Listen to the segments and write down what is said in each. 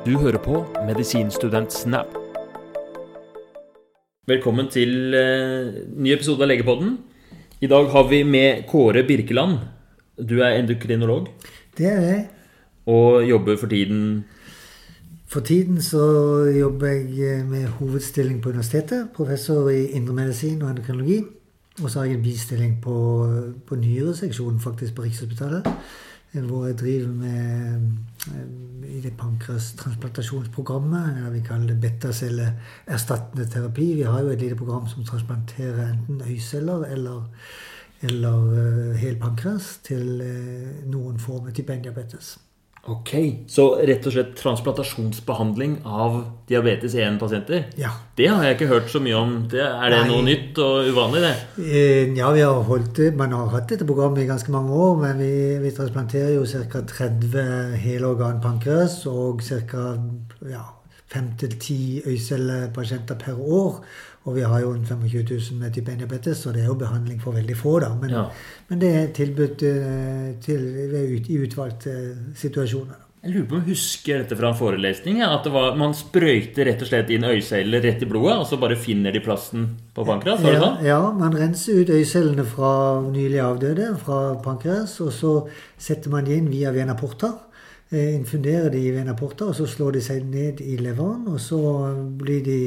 Du hører på Medisinstudent Snap. Velkommen til eh, ny episode av Legepodden. I dag har vi med Kåre Birkeland. Du er endokrinolog Det er jeg. og jobber for tiden For tiden så jobber jeg med hovedstilling på universitetet. Professor i indremedisin og endokrinologi. Og så har jeg en bistilling på, på nyreseksjonen faktisk på Rikshospitalet. Eh, Hvor jeg driver med eh, i det pankrastransplantasjonsprogrammet. Eller vi kaller det betacelleerstattende terapi. Vi har jo et lite program som transplanterer enten øyceller eller, eller eh, hel pankras til noen former type 1-diabetes. Ok, så rett og slett transplantasjonsbehandling av diabetes 1-pasienter. Ja. Det har jeg ikke hørt så mye om. Det, er det Nei. noe nytt og uvanlig, det? Eh, Ja, vi har holdt det. Man har hatt dette programmet i ganske mange år, men vi, vi transplanterer jo ca. 30 helorgan pankreas og ca. Ja, 5-10 øycellepasienter per år. Og vi har jo 25 000 med type 1-diabetes, så det er jo behandling for veldig få, da. Men, Ja. men det er tilbudt eh, til, ut, i utvalgte situasjoner. da. Jeg lurer på om jeg husker dette fra en forelesning. Ja, at det var, man sprøyter rett og slett inn øyeceller rett i blodet, og så bare finner de plassen på pankras? Ja, sånn? ja, man renser ut øyecellene fra nylig avdøde, fra pankreas, og så setter man de inn via vena porta. Eh, infunderer de i vena porta, og så slår de seg ned i leveren, og så blir de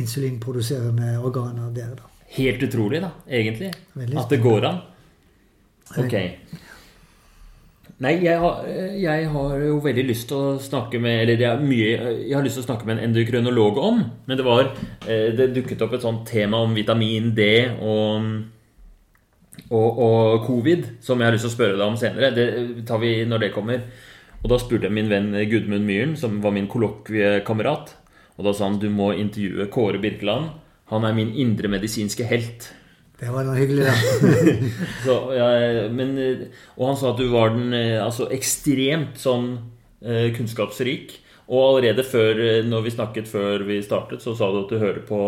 insulinproduserende organer der, da. Helt utrolig, da, egentlig. At det går an. Ok. Nei, jeg har, jeg har jo veldig lyst til å snakke med Eller det er mye jeg har lyst til å snakke med en endokrinolog om. Men det var eh, Det dukket opp et sånt tema om vitamin D og, og, og covid som jeg har lyst til å spørre deg om senere. Det tar vi når det kommer. Og da spurte jeg min venn Gudmund Myhren, som var min kollokviekamerat. Og da sa han du må intervjue Kåre Birkeland. Han er min indremedisinske helt. Det var noe hyggelig, da. Så, ja, men, eh, og han sa at du var den eh, altså ekstremt sånn eh, kunnskapsrik. Og allerede før, når vi snakket før vi startet, så sa du at du hører på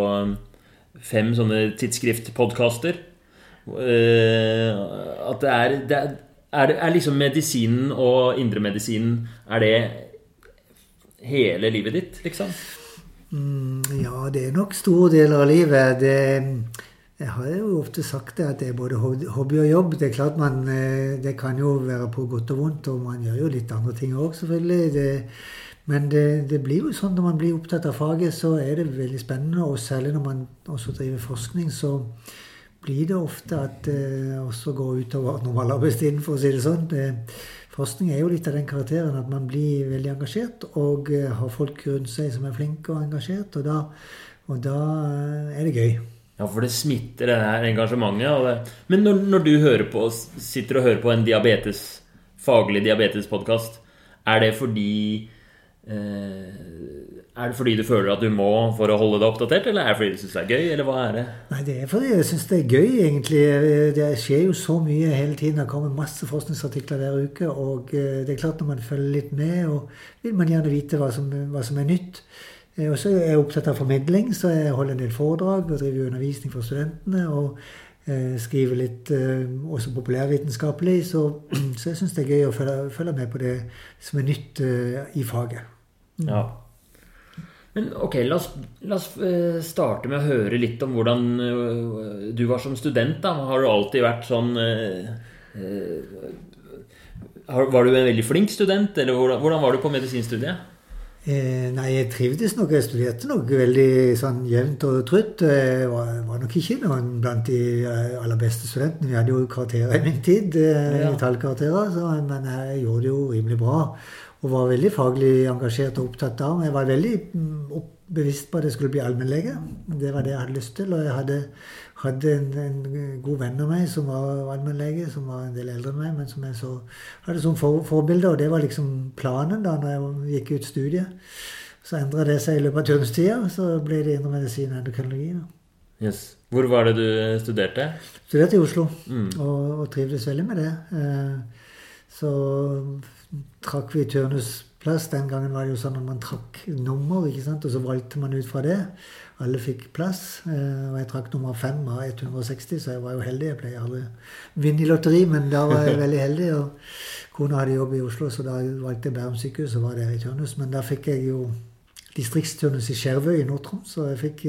fem sånne tidsskriftpodkaster. At det er, det er, er, er liksom medisinen og indremedisinen Er det hele livet ditt, liksom? Mm, ja, det er nok store deler av livet. Det, jeg har jo ofte sagt det at det er både hobby og jobb. Det er klart man, eh, det kan jo være på godt og vondt, og man gjør jo litt andre ting òg, selvfølgelig. Det, men det, det blir jo sånn når man blir opptatt av faget, så er det veldig spennende. Og særlig når man også driver forskning, så blir det ofte at det også går utover normalarbeidstiden, for å si det sånn. Det, forskning er jo litt av den karakteren at man blir veldig engasjert og eh, har folk rundt seg som er flinke og engasjert, og da, og da eh, er det gøy. Ja, for det smitter det her engasjementet. Det. Men når, når du på, sitter og hører på en diabetes, faglig diabetespodkast, er det fordi Er det fordi du føler at du må for å holde deg oppdatert, eller er det fordi du syns det er gøy, eller hva er det? Nei, det er fordi jeg syns det er gøy, egentlig. Det skjer jo så mye hele tiden. Det kommer masse forskningsartikler hver uke. Og eh, det er klart når man følger litt med, og vil man gjerne vite hva som, hva som er nytt. Eh, Og så er jeg opptatt av formidling, så jeg holder en del foredrag og driver undervisning for studentene. og eh, skriver litt eh, også populærvitenskapelig. Så, så jeg syns det er gøy å følge, følge med på det som er nytt eh, i faget. Ja. Men ok, la oss, la oss eh, starte med å høre litt om hvordan eh, du var som student. da. Har du alltid vært sånn eh, Var du en veldig flink student, eller hvordan, hvordan var du på medisinstudiet? Eh, nei, jeg trivdes nok. Jeg studerte nok veldig sånn jevnt og trutt. Jeg var, var nok ikke noen blant de aller beste studentene. Vi hadde jo karakterer i min tid, Ja. tallkarakterer, men jeg gjorde det jo rimelig bra. Og var veldig faglig engasjert og opptatt av. Jeg var veldig mm, bevisst på at jeg skulle bli allmennlege. Det var det jeg hadde lyst til. Og jeg hadde, hadde en, en god venn av meg som var allmennlege, som var en del eldre enn meg, men som jeg så, hadde som for, forbilde. Og det var liksom planen da når jeg gikk ut studiet. Så endra det seg i løpet av turnustida. Så ble det indremedisin og endokrinologi. Yes. Hvor var det du studerte? Studerte i Oslo Mm. og, og trivdes veldig med det. Eh, Så trakk vi turnusplass. Den gangen var det jo sånn at man trakk nummer, ikke sant? og så valgte man ut fra det. Alle fikk plass. Og jeg trakk nummer fem av 160, så jeg var jo heldig. Jeg pleier aldri å vinne i lotteri, men da var jeg veldig heldig. og Kona hadde jobb i Oslo, så da valgte jeg Bærum sykehus og var der i turnus. Men da fikk jeg jo distriktsturnus i Skjervøy i Nord-Troms, så jeg fikk,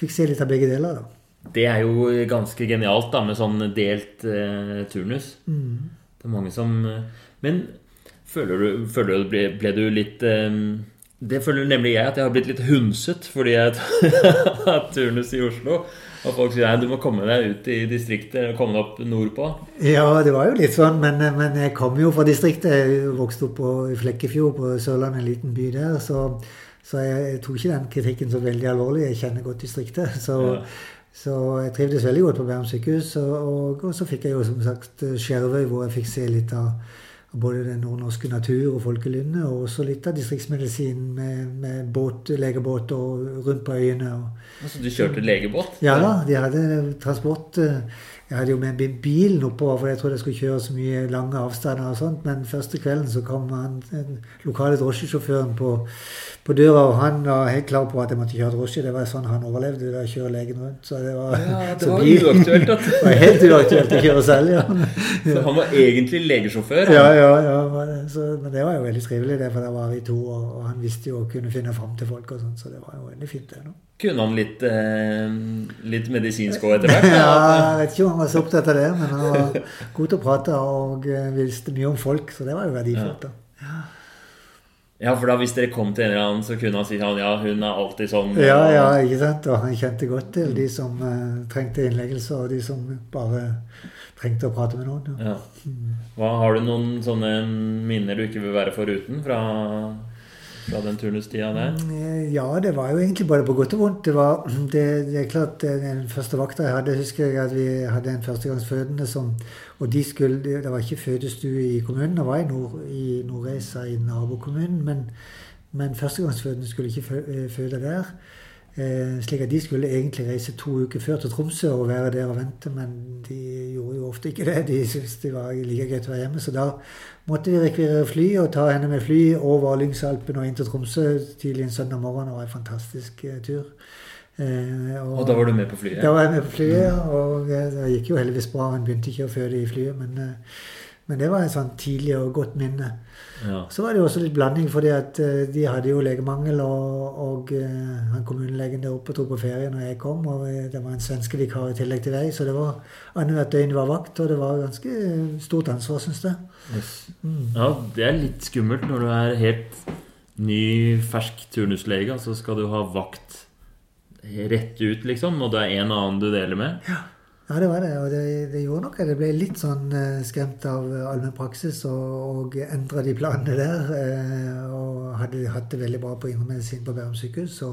fikk, se litt av begge deler. da. Det er jo ganske genialt da, med sånn delt eh, turnus. Mm. Det er mange som Men føler du, føler du ble, ble, du litt eh, Det føler nemlig jeg at jeg har blitt litt hundset fordi jeg har turnus i Oslo. Og folk sier nei, du må komme deg ut i distriktet og komme deg opp nordpå. Ja, det var jo litt sånn, men, men jeg kom jo fra distriktet. Jeg vokste opp på, i Flekkefjord på Sørlandet, en liten by der. Så, så jeg, jeg, tok ikke den kritikken så veldig alvorlig. Jeg kjenner godt distriktet. Så, ja. så jeg trivdes veldig godt på Bærum sykehus. Og, og, og, så fikk jeg jo som sagt Skjervøy, hvor jeg fikk se litt av både den nordnorske natur og folkelynnet, og også litt av distriktsmedisin med, med båt, legebåt og rundt på øyene. Og, altså du kjørte legebåt? Ja da, de hadde transport. Jeg hadde jo med bilen oppover, for jeg trodde jeg skulle kjøre så mye lange avstander. og sånt, Men første kvelden så kom han, den lokale drosjesjåføren på, på, døra, og han var helt klar på at jeg måtte kjøre drosje. Det var sånn han overlevde ved å kjøre legen rundt. Så det var, ja, det var uaktuelt. At... det var helt uaktuelt å kjøre selv, ja. Så han var egentlig legesjåfør? Ja, ja. ja så, men det var jo veldig trivelig, det, for da var vi to, og, og han visste jo å kunne finne fram til folk og sånn, så det var jo veldig fint, det. nå. Kunne han litt, eh, litt medisinsk òg etter hvert? ja, jeg vet ikke om han var så opptatt av det, men han var god til å prate og eh, visste mye om folk, så det var jo verdifullt. da. Ja. ja, for da hvis dere kom til en eller annen, så kunne han si sånn Ja, hun er alltid sånn. Ja, ja, ikke sant. Og han kjente godt til de som uh, trengte innleggelse, og de som bare trengte å prate med noen. Ja. Hva, har du noen sånne minner du ikke vil være foruten fra fra den turnustida der? Mm, ja, det var jo egentlig bare på godt og vondt. Det, var, det, det er klart, Den første vakta jeg hadde, husker jeg at vi hadde en førstegangsfødende som Og de skulle, det var ikke fødestue i kommunen, det var i, Nord, i Nordreisa i nabokommunen. Men, men førstegangsfødende skulle ikke føde der. Eh, slik at de skulle egentlig reise to uker før til Tromsø og være der og vente, men de gjorde jo ofte ikke det. De syntes det var like greit å være hjemme. Så da måtte vi rekvirere fly og ta henne med fly over Lyngsalpen og inn til Tromsø tidlig en søndag morgen. Det var en fantastisk uh, tur. Eh, og, og, da var du med på flyet? Da var jeg med på flyet, og eh, det gikk jo heldigvis bra. Hun begynte ikke å føde i flyet, men, eh, men det var et sånn tidlig og godt minne. Ja. Så var det jo også litt blanding, fordi at uh, de hadde jo legemangel. Og, og uh, han kommunelegen der oppe tok på ferie når jeg kom, og uh, det var en svenske vikar i tillegg til deg. Så det var annethvert døgn var vakt, og det var ganske stort ansvar, syns jeg. Yes. Mm. Ja, det er litt skummelt når du er helt ny, fersk turnuslege, så skal du ha vakt rett ut, liksom, og det er en annen du deler med. Ja. Ja, det var det. Og det, det gjorde at jeg ble litt sånn uh, skremt av allmennpraksis og, og endra de planene der. Uh, og hadde hatt det veldig bra på indremedisin på Bærum sykehus. Så,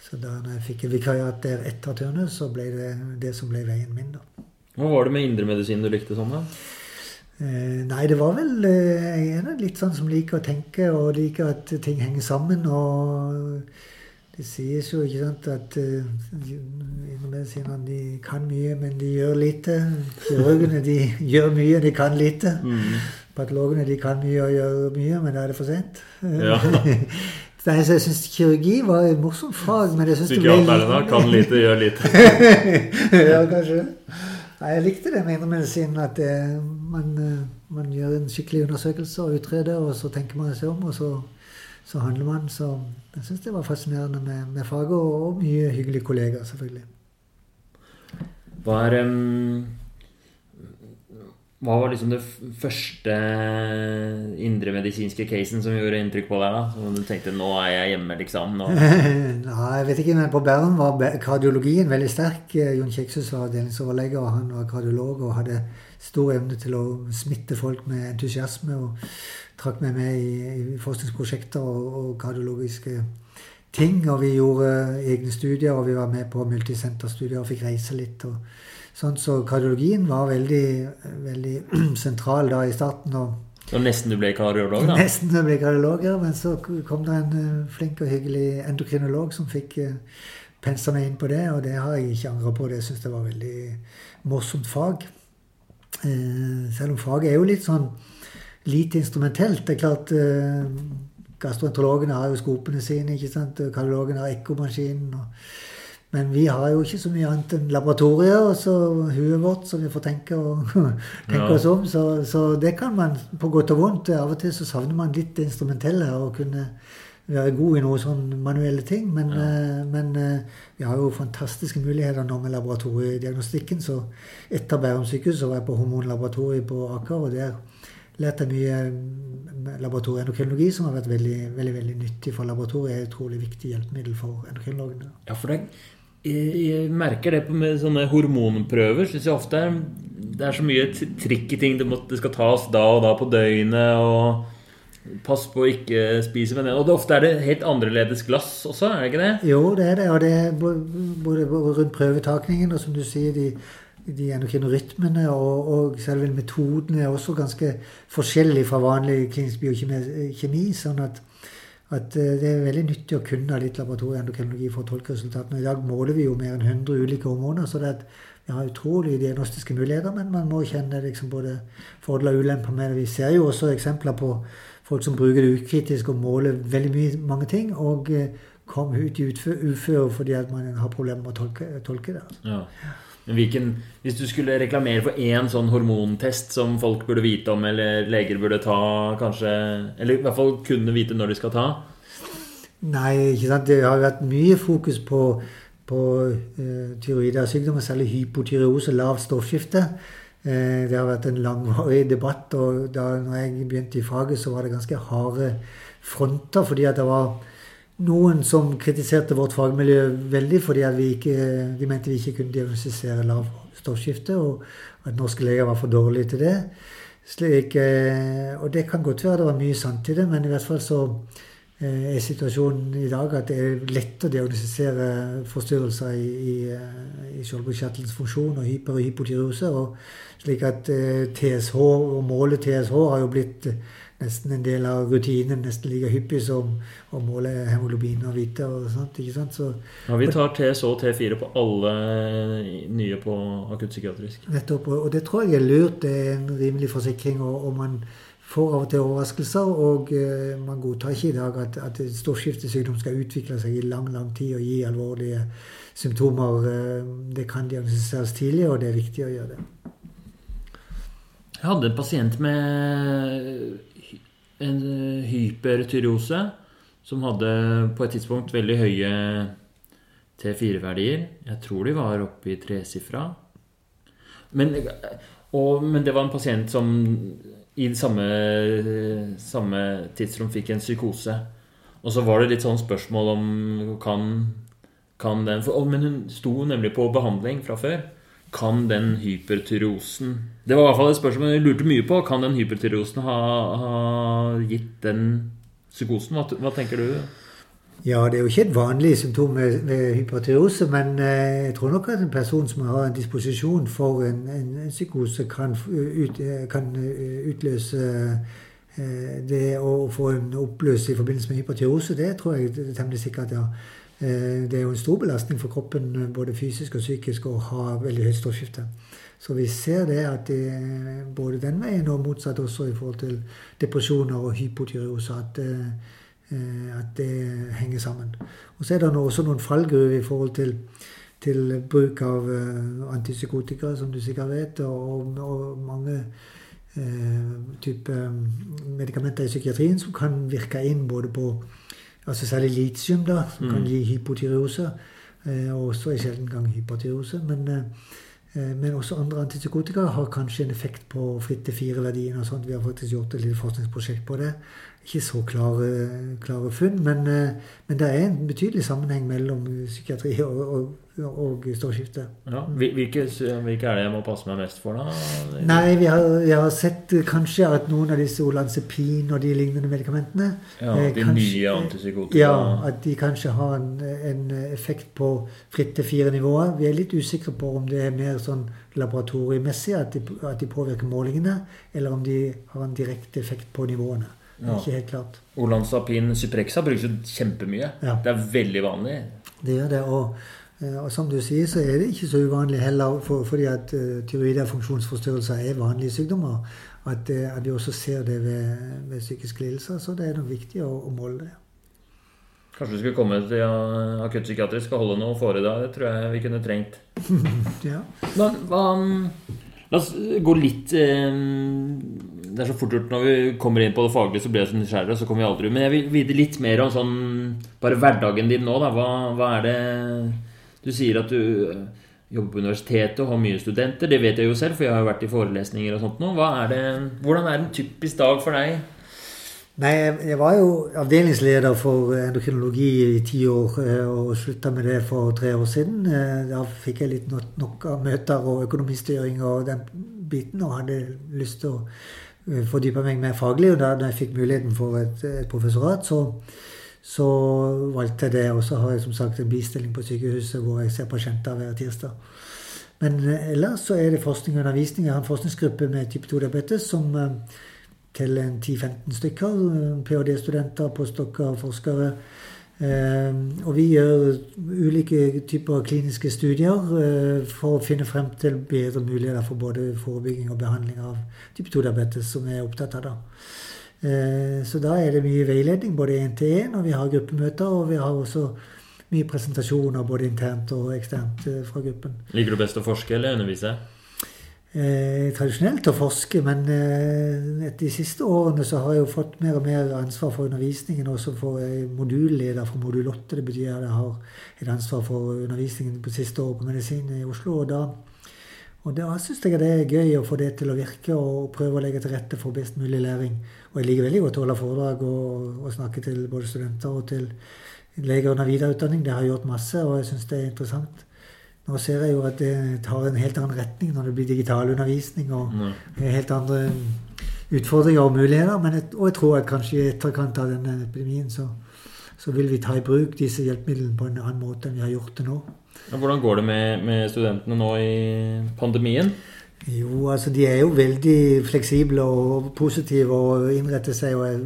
så da jeg fikk vikariat der etter turnus, så ble det det som ble veien min, da. Hva var det med indremedisin du likte sånn, da? Eh, nei, det var vel Jeg er litt sånn som liker å tenke og liker at ting henger sammen. og det sies jo ikke sant, at uh, de kan mye, men de gjør lite. Kirurgene de gjør mye, de kan lite. Mm. Patologene de kan mye og gjør mye, men da er det for sent. Ja. Nei, så jeg syns kirurgi var et morsomt fag. men jeg synes det ble. Kan lite, gjør lite. ja, kanskje. Nei, jeg likte det med indremedisin. At det, man, eh, man, gjør en skikkelig undersøkelse og utreder, og så tenker man seg om, og så så handler man. Så jeg syns det var fascinerende med, med faget, og, og, mye hyggelige kollegaer, selvfølgelig. Hva er um, Hva var liksom det første indremedisinske casen som gjorde inntrykk på deg? da? Som du tenkte 'nå er jeg hjemme', liksom? Nei, jeg vet ikke, men på Bærum var kardiologien veldig sterk. Jon Kjekshus var avdelingsoverlege, og han var kardiolog og hadde stor evne til å smitte folk med entusiasme. og trakk meg med i, i forskningsprosjekter og, og, kardiologiske ting. Og vi gjorde egne studier, og vi var med på multisenterstudier og fikk reise litt. og sånn, Så kardiologien var veldig, veldig sentral da i starten. og så nesten du ble kardiolog, da? Nesten jeg ble kardiolog, ja. Men så kom det en uh, flink og hyggelig endokrinolog som fikk pensa meg inn på det, og det har jeg ikke angra på. Det syns jeg var veldig morsomt fag. Uh, selv om faget er jo litt sånn lite instrumentelt. Det er klart, eh, gastroenterologene har jo skopene sine, ikke sant? og kardiologene har ekkomaskinen. Men vi har jo ikke så mye annet enn laboratorier og så huet vårt som vi får tenke, og, tenke ja. oss om. Så, så, det kan man på godt og vondt. Av og til så savner man litt det instrumentelle. og kunne være god i noen sånn manuelle ting. Men, ja. uh, men uh, vi har jo fantastiske muligheter nå med laboratoriediagnostikken. Så etter Bærum sykehus så var jeg på hormonlaboratoriet på Aker. og der lærte mye mm, laboratorieendokrinologi som har vært veldig, veldig, veldig nyttig for laboratoriet. er et utrolig viktig hjelpemiddel for endokrinologene. Ja, for det jeg merker det med sånne hormonprøver. Synes jeg ofte er, Det er så mye trikk i ting. Det, må, det, skal tas da og da på døgnet. og Pass på å ikke spise med det. Og det ofte er det helt annerledes glass også, er det ikke det? Jo, det er det. Og det er både, rundt prøvetakningen og som du sier, de, de endokrinerytmene og, og selve metoden er også ganske forskjellig fra vanlig klinisk biokjemi. sånn at at eh, det er veldig nyttig å kunne litt laboratorieendokrinologi for å tolke resultatene. I dag måler vi jo mer enn 100 ulike hormoner, så det er vi har utrolige diagnostiske muligheter, men man må kjenne liksom både fordeler og ulemper med det. Vi ser jo også eksempler på folk som bruker det ukritisk og måler veldig mye, mange ting, og eh, kom ut i uføre fordi at man har problemer med å tolke, tolke det. Ja. Hvilken, hvis du skulle reklamere for én sånn hormontest som folk burde vite om, eller leger burde ta, kanskje Eller i hvert fall kunne vite når de skal ta? Nei, ikke sant. Det har vært mye fokus på, på uh, tyroidersykdommer, særlig hypotyreose, lavt stoffskifte. Uh, det har vært en langvarig debatt, og da når jeg begynte i faget, så var det ganske harde fronter, fordi at det var noen som kritiserte vårt fagmiljø veldig fordi vi, ikke, de mente vi ikke kunne diagnostisere lav stoffskifte, og at norske leger var for dårlige til det. Slik, eh, og det kan godt være det var mye sant i det, men i hvert fall så eh, er situasjonen i dag at det er lett å diagnostisere forstyrrelser i, i, eh, i skjoldbruskkjertelens funksjon og hyper- og hypotyreose. Slik at TSH, og målet TSH har jo blitt nesten en del av rutinen, nesten like hyppig som å måle hemoglobin og hvite og sånt. ikke sant? Så, ja, Vi tar TSO og T4 på alle nye på akuttpsykiatrisk. Nettopp. Og det tror jeg er lurt. Det er en rimelig forsikring. og, og man får av og til overraskelser, og uh, man godtar ikke i dag at, at stoffskiftesykdom skal utvikle seg i lang lang tid og gi alvorlige symptomer. Uh, det kan diagnostiseres tidlig, og det er viktig å gjøre det. Jeg hadde en pasient med en eh, hypertyreose som hadde på et tidspunkt veldig høye T4-verdier. Jeg tror de var oppe i tresifra. Men, men det var en pasient som i det samme, samme tidsrom fikk en psykose. Og så var det litt sånn spørsmål om kan, kan den for, Men hun sto nemlig på behandling fra før. Kan den hypertyrosen Det var i hvert fall et spørsmål jeg lurte mye på. Kan den hypertyrosen ha, ha gitt den psykosen? Hva, hva, tenker du? Ja, det er jo ikke et vanlig symptom med, med hypertyrose, men eh, jeg tror nok at en person som har en disposisjon for en, en, psykose, kan, ut, kan utløse eh, det å få en oppløsning i forbindelse med hypertyrose, Det tror jeg det er temmelig sikkert, ja. Eh, det er jo en stor belastning for kroppen, eh, både fysisk og psykisk, å ha veldig høyt stoffskifte. Så vi ser det at det både den veien og motsatt også i forhold til depresjoner og hypotyreose, at, eh, at det henger sammen. Og så er det også noen fallgruver i forhold til, til bruk av antipsykotika, som du sikkert vet, og, og mange type medikamenter i psykiatrien som kan virke inn både på Altså særlig litium, da, som mm. kan gi hypotyreose. Eh, og også i sjelden gang hypertyreose. Men, eh, eh, men, også andre antipsykotika har kanskje en effekt på fritte fire-verdien. og sånt. Vi har faktisk gjort et lite forskningsprosjekt på det. Ikke så klare, klare funn, men, men, det er en betydelig sammenheng mellom psykiatri og, og og stålskifte. Ja, hvilke, hvilke, er det jeg må passe meg mest for, da? Nei, vi har, vi har sett kanskje at noen av disse olanzepin og de lignende medikamentene Ja, eh, De kanskje, nye antipsykotika? Ja, at de kanskje har en, en effekt på fritt til fire nivåer. Vi er litt usikre på om det er mer sånn laboratoriemessig at de, at de påvirker målingene, eller om de har en direkte effekt på nivåene. Ja. ikke helt klart. Olanzapin Cyprexa brukes jo kjempemye. Ja. Det er veldig vanlig. Det gjør det. og Eh, og som du sier, så er det ikke så uvanlig heller, for, fordi at uh, tyroide funksjonsforstyrrelser er vanlige sykdommer. at, uh, at, vi også ser det ved, ved psykiske lidelser. Så det er nok viktig å, å måle det. Kanskje du skulle komme til akuttpsykiatrisk og holde noe foredrag? Det tror jeg vi kunne trengt. ja. Men, hva, la oss gå litt eh, Det er så fort gjort når vi kommer inn på det faglige, så blir jeg så nysgjerrig, så kommer vi aldri Men jeg vil vite litt mer om sånn Bare hverdagen din nå, da. Hva, hva er det Du sier at du jobber på universitetet og har mye studenter. Det vet jeg jo selv, for jeg har jo vært i forelesninger og sånt nå. Hvordan er en typisk dag for deg? Nei, jeg var jo avdelingsleder for endokrinologi i ti år eh, og slutta med det for tre år siden. Eh, da fikk jeg litt nok av møter og økonomistyring og den biten, og hadde lyst til å eh, fordype meg mer faglig. Og da jeg fikk muligheten for et, et professorat, så, så, valgte jeg det. Og så har jeg som sagt en bistilling på sykehuset hvor jeg ser pasienter hver tirsdag. Men ellers så er det forskning og undervisning. Jeg har en forskningsgruppe med type 2-diabetes som til 10-15 stykker. ph.d.-studenter, postdokker, forskere. Eh, og vi gjør ulike typer kliniske studier eh, for å finne frem til bedre muligheter for både forebygging og behandling av type 2-diabetes, som vi er opptatt av. da. Eh, så da er det mye veiledning, både én til én, og vi har gruppemøter. Og vi har også mye presentasjoner både internt og eksternt fra gruppen. Liker du best å forske eller undervise? eh, tradisjonelt å forske, men eh, de siste årene så har jeg jo fått mer og mer ansvar for undervisningen. Også for eh, modulleder for modul 8. Det betyr at jeg har et ansvar for undervisningen på siste år på medisin i Oslo. Og da, og da syns jeg det er gøy å få det til å virke og prøve å legge til rette for best mulig læring. Og jeg liker veldig godt å holde foredrag og, og snakke til både studenter og til leger under videreutdanning. Det har jeg gjort masse, og jeg syns det er interessant. Nå ser jeg jo at det tar en helt annen retning når det blir digital undervisning og helt andre utfordringer og muligheter. Men jeg, og jeg tror at kanskje i etterkant av denne epidemien så, så, vil vi ta i bruk disse hjelpemidlene på en annen måte enn vi har gjort det nå. Hvordan går det med, med studentene nå i pandemien? Jo, altså de er jo veldig fleksible og positive og innretter seg. og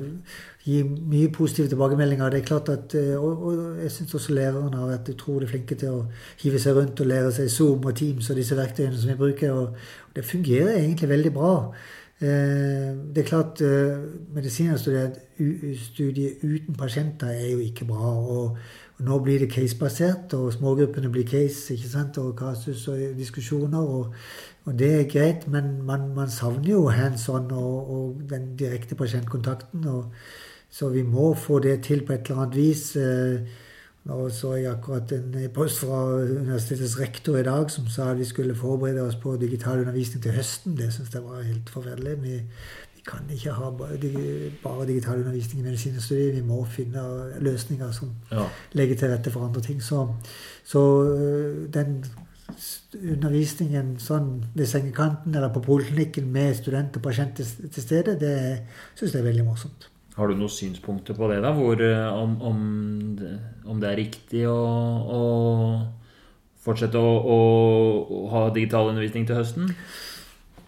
gir mye positive tilbakemeldinger. Det er klart at, eh, og, og jeg syns også lærerne har vært utrolig flinke til å hive seg rundt og lære seg Zoom og Teams og disse verktøyene som vi bruker. og Det fungerer egentlig veldig bra. Eh, det er klart medisinstudiet Medisinerstudiet uten pasienter er jo ikke bra. og nå blir det case-basert, og smågruppene blir case ikke sant, og kasus og diskusjoner. Og, og det er greit, men man, man savner jo hands on og, og den direkte pasientkontakten. og så vi må få det til på et eller annet vis. Eh, nå så jeg akkurat en post fra universitetets rektor i dag som sa at vi skulle forberede oss på digital undervisning til høsten. Det syns jeg var helt forferdelig. Kan ikke ha bare digital undervisning i medisinstudiet. Vi må finne løsninger som ja. legger til rette for andre ting. Så, så eh, den undervisningen sånn ved sengekanten eller på poliklinikken med student og pasient til stede, det syns jeg er veldig morsomt. Har du noen synspunkter på det, da? Hvor, eh, om, om, det, om, det, er riktig å, å fortsette å, å, å, ha digital undervisning til høsten?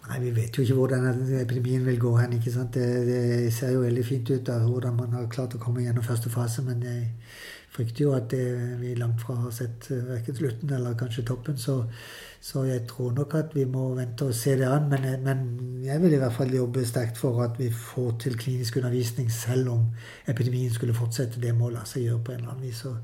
Nei, Vi vet jo ikke hvordan epidemien vil gå hen. ikke sant? Det, det ser jo veldig fint ut da, hvordan man har klart å komme gjennom første fase. Men jeg frykter jo at det, vi langt fra har sett eh, verken slutten eller kanskje toppen. Så så jeg tror nok at vi må vente og se det an. Men, men, jeg vil i hvert fall jobbe sterkt for at vi får til klinisk undervisning selv om epidemien skulle fortsette. Det må la seg gjøre på en eller annen vis. å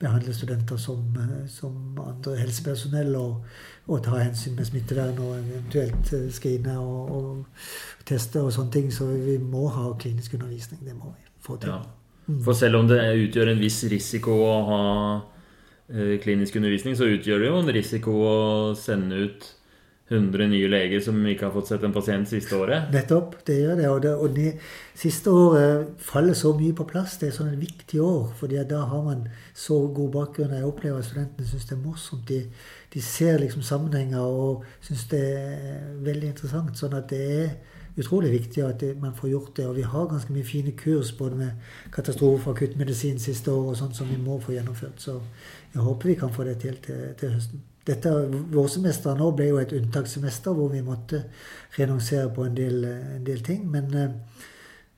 behandle studenter som, som andre helsepersonell og, og, ta hensyn med smittevern og eventuelt skrine og, og teste og sånne ting. Så vi må ha klinisk undervisning. Det må vi få til. Ja. For selv om det utgjør en viss risiko å ha Eh, klinisk undervisning, så utgjør det jo en risiko å sende ut 100 nye leger som ikke har fått sett en pasient siste året. Nettopp. Det gjør det. Og det, og det siste året faller så mye på plass. Det er sånn et viktig år. fordi da har man så god bakgrunn. Jeg opplever at studentene syns det er morsomt. De, de ser liksom sammenhenger og syns det er veldig interessant. Sånn at det er utrolig viktig at man får gjort det. Og vi har ganske mye fine kurs både med katastrofe- og akuttmedisin siste år og sånt som vi må få gjennomført. Så jeg håper vi kan få det til til, til høsten. Dette Vårsemesteret nå ble jo et unntakssemester hvor vi måtte renonsere på en del, en del ting. Men,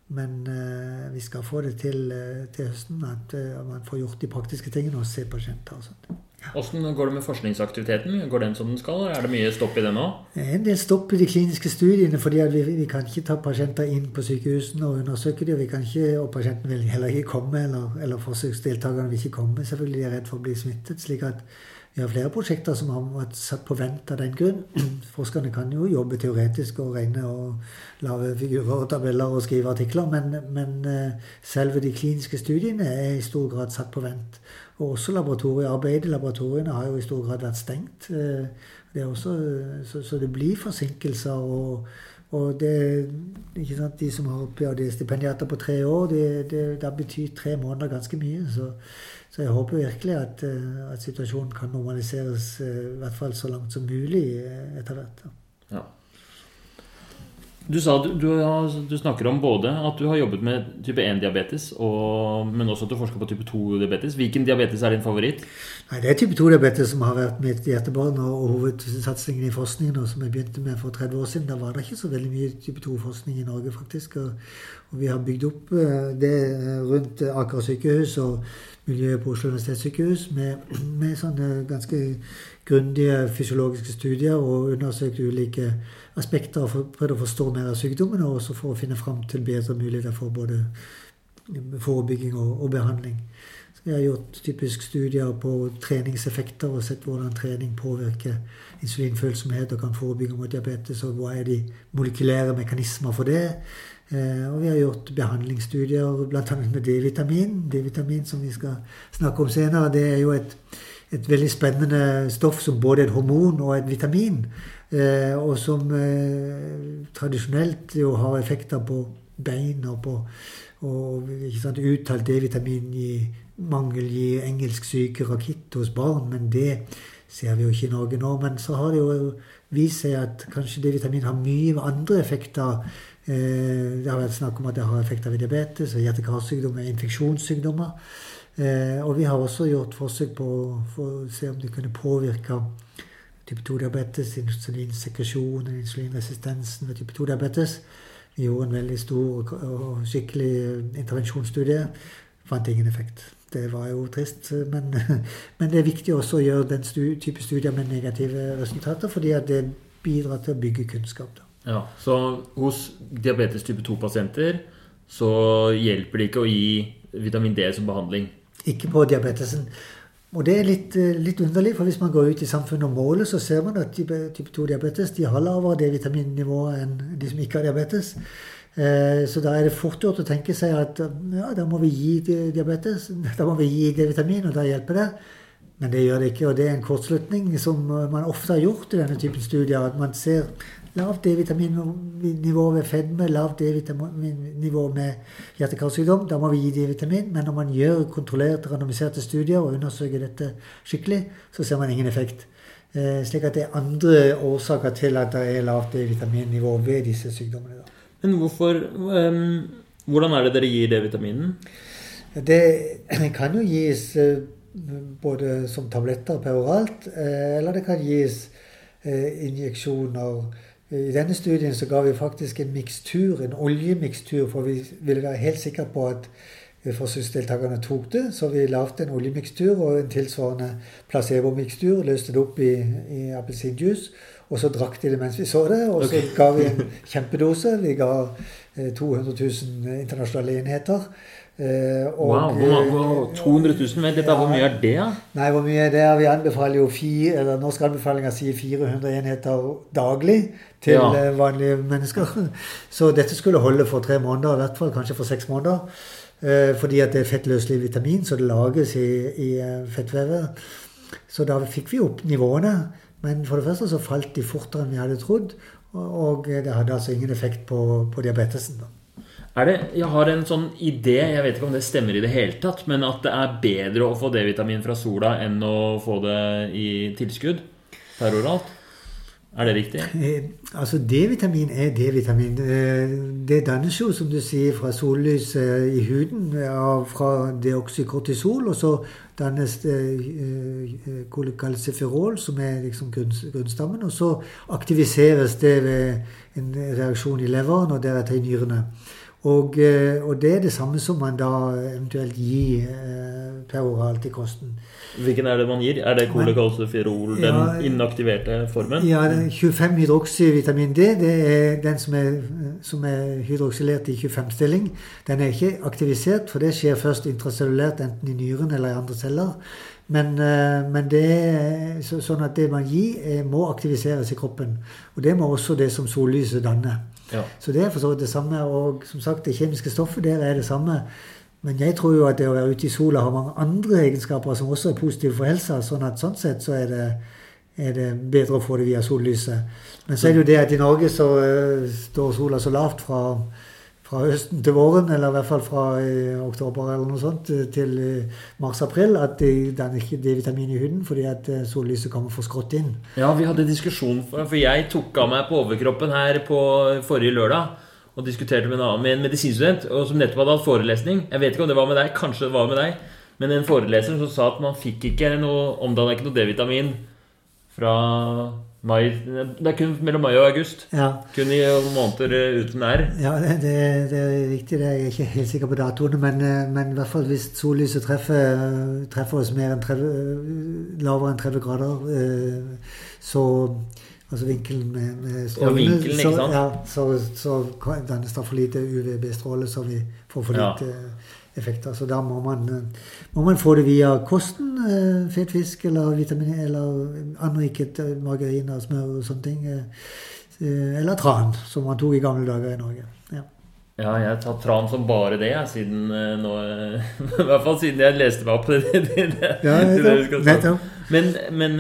men, eh, vi skal få det til til høsten. At man får gjort de praktiske tingene og se pasienter og sånt. Hvordan går det med forskningsaktiviteten? Går den som den skal? Er det mye stopp i? Det er en del stopp i de kliniske studiene, fordi vi, vi, kan ikke ta pasienter inn på sykehusene og undersøke dem. Vi kan ikke, og pasienten vil heller ikke komme, eller, eller forsøksdeltakerne vil ikke komme. Selvfølgelig de er redd for å bli smittet. slik at vi har flere prosjekter som har vært satt på vent av den grunn. Forskerne kan jo jobbe teoretisk og regne og lage figurer og tabeller og skrive artikler, men, men eh, selve de kliniske studiene er i stor grad satt på vent. Og også laboratoriearbeidet. Laboratoriene har jo i stor grad vært stengt. Eh, det også, så, så, det blir forsinkelser. Og, og det, de som har ph.d.-stipendiater på tre år, det, det, det betyr tre måneder ganske mye. Så, så jeg håper virkelig at, eh, at, situasjonen kan normaliseres eh, i hvert fall så langt som mulig etter hvert. Ja. Du sa du, du, du, snakker om både at du har jobbet med type 1-diabetes, men også at du forsker på type 2-diabetes. Hvilken diabetes er din favoritt? Nei, Det er type 2-diabetes som har vært mitt hjertebarn og, hovedsatsingen i forskningen. Og som jeg begynte med for 30 år siden. Da var det ikke så veldig mye type 2-forskning i Norge, faktisk. Og, og, vi har bygd opp eh, det rundt Aker sykehus og miljøet på Oslo universitetssykehus med, med sånne ganske grundige fysiologiske studier og undersøkt ulike aspekter og prøvd å forstå mer av sykdommen, og også for å finne fram til bedre muligheter for både forebygging og, og behandling. Så vi har gjort typisk studier på treningseffekter og sett hvordan trening påvirker insulinfølsomhet og kan forebygge mot diabetes, og hva er de molekylære mekanismer for det. Eh, og vi har gjort behandlingsstudier bl.a. med D-vitamin. D-vitamin som vi skal snakke om senere, det er jo et, et veldig spennende stoff som både er et hormon og et vitamin. Eh, og som eh, tradisjonelt jo har effekter på bein og på og sant, Uttalt D-vitamin i mangel i engelsk syke rakitt hos barn, men det ser vi jo ikke i Norge nå. Men så har det jo vist seg at kanskje D-vitamin har mye andre effekter. Eh, det har vært snakk om at det har effekter ved diabetes hjerte-karsykdommer, infeksjonssykdommer. Og vi har også gjort forsøk på å se om det kunne påvirke type 2-diabetes, insulinsekresjon, insulinresistensen ved type 2-diabetes. Vi gjorde en veldig stor og skikkelig intervensjonsstudie. Fant ingen effekt. Det var jo trist. Men, men det er viktig også å gjøre den type studier med negative resultater, fordi det bidrar til å bygge kunnskap. Da. Ja, Så hos diabetes type 2-pasienter så hjelper det ikke å gi vitamin D som behandling? Ikke på diabetesen. Og det er litt, eh, litt, underlig, for hvis man går ut i samfunnet og måler, så ser man at type, type 2-diabetes de har lavere D-vitaminnivå enn de som ikke har diabetes. Eh, så da er det fort gjort å tenke seg at ja, da må vi gi diabetes, da må vi gi D-vitamin, og da hjelper det. Men det gjør det ikke, og det er en kortslutning som man ofte har gjort i denne typen studier. At man ser lavt D-vitaminnivå ved fedme, lavt D-vitaminnivå med hjerte-karsykdom. Da må vi gi D-vitamin. Men når man gjør kontrollerte, randomiserte studier og undersøker dette skikkelig, så ser man ingen effekt. Eh, slik at det er andre årsaker til at det er lavt D-vitaminnivå ved disse sykdommene. Da. Men hvorfor um, Hvordan er det dere gir D-vitaminen? Det kan jo gis uh, både som tabletter peroralt, uh, eller det kan gis uh, injeksjoner i denne studien så ga vi faktisk en mikstur, en oljemikstur, for vi ville være helt sikre på at forsøksdeltakerne tok det. Så vi lagde en oljemikstur og en tilsvarende placebomikstur. Løste det opp i, i appelsinjuice. Og så drakk de det mens vi så det. Og så okay. ga vi en kjempedose. Vi ga 200 000 internasjonale enheter. Eh, og, wow, hvor, hvor, 200 000? Vet dette, ja, hvor mye er det? Nei, hvor mye er det? Vi anbefaler jo fire, eller Norsk anbefaling sier 400 enheter daglig til ja. Eh, vanlige mennesker. Så dette skulle holde for tre måneder, i hvert fall kanskje for seks måneder. Eh, fordi at det er fettløselig vitamin, så det lages i, i fettvevet. Så da fikk vi opp nivåene. Men for det første så falt de fortere enn vi hadde trodd. Og det hadde altså ingen effekt på, på diabetesen. da. Det, jeg har en sånn idé, jeg vet ikke om det stemmer i det hele tatt, men at det er bedre å få D-vitamin fra sola enn å få det i tilskudd peroralt? Er det riktig? Eh, altså D-vitamin er D-vitamin. Eh, det dannes jo, som du sier, fra sollys eh, i huden fra deoksykortisol. Og så dannes det kalsifirol, som er liksom grunnstammen. Og så aktiviseres det ved en reaksjon i leveren og deretter i nyrene. Og, eh, og, det er det samme som man da eventuelt gir eh, peroralt i kosten. Hvilken er det man gir? Er det kolekalsiferol, den inaktiverte formen? Ja, 25 hydroksyvitamin D. Det er den som er, som er hydroksylert i 25-stilling. Den er ikke aktivisert, for det skjer først intracellulært, enten i nyren eller i andre celler. Men, eh, men det er sånn at det man gir, må aktiviseres i kroppen. Og det må også det som sollyset danne. Ja. Så det er for så vidt det samme. Og som sagt, det kjemiske stoffet der er det samme. Men jeg tror jo at det å være ute i sola har mange andre egenskaper som også er positive for helsa. Sånn at sånn sett så er det, er det bedre å få det via sollyset. Men så er det jo det at i Norge så uh, står sola så lavt fra fra høsten til våren, eller i hvert fall fra eh, oktober eller noe sånt, eh, til eh, mars-april, at det danner ikke D-vitamin i huden fordi at sollyset kommer for skrått inn. Ja, vi hadde diskusjon, for jeg tok av meg på overkroppen her på forrige lørdag og diskuterte med en annen med en medisinstudent og som nettopp hadde hatt forelesning. Jeg vet ikke om det var med deg, kanskje det var med deg, men en foreleser som sa at man fikk ikke noe omdanna ikke noe D-vitamin fra Mai, det er kun mellom mai og august. Ja. Kun i måneder eh, uten R. Ja, det, det, er riktig. Det er jeg ikke helt sikker på datoene. Men, eh, men i hvert fall hvis sollyset treffer, treffer oss mer enn 30, eh, lavere enn 30 grader, så Altså vinkelen med, med strålene. Ja, vinkelen, ikke sant? Så, ja, så, så dannes det for lite UVB-stråle, så vi får for lite ja effekter. Så da må man, eh, må man få det via kosten. Eh, fet fisk eller vitamin E eller anriket eh, margarin og smør og sånne ting. Eller tran, som man tok i gamle dager i Norge. Ja. Ja, jeg har tatt tran som bare det, siden nå I hvert fall siden jeg leste meg opp til det. det, ja, det men, men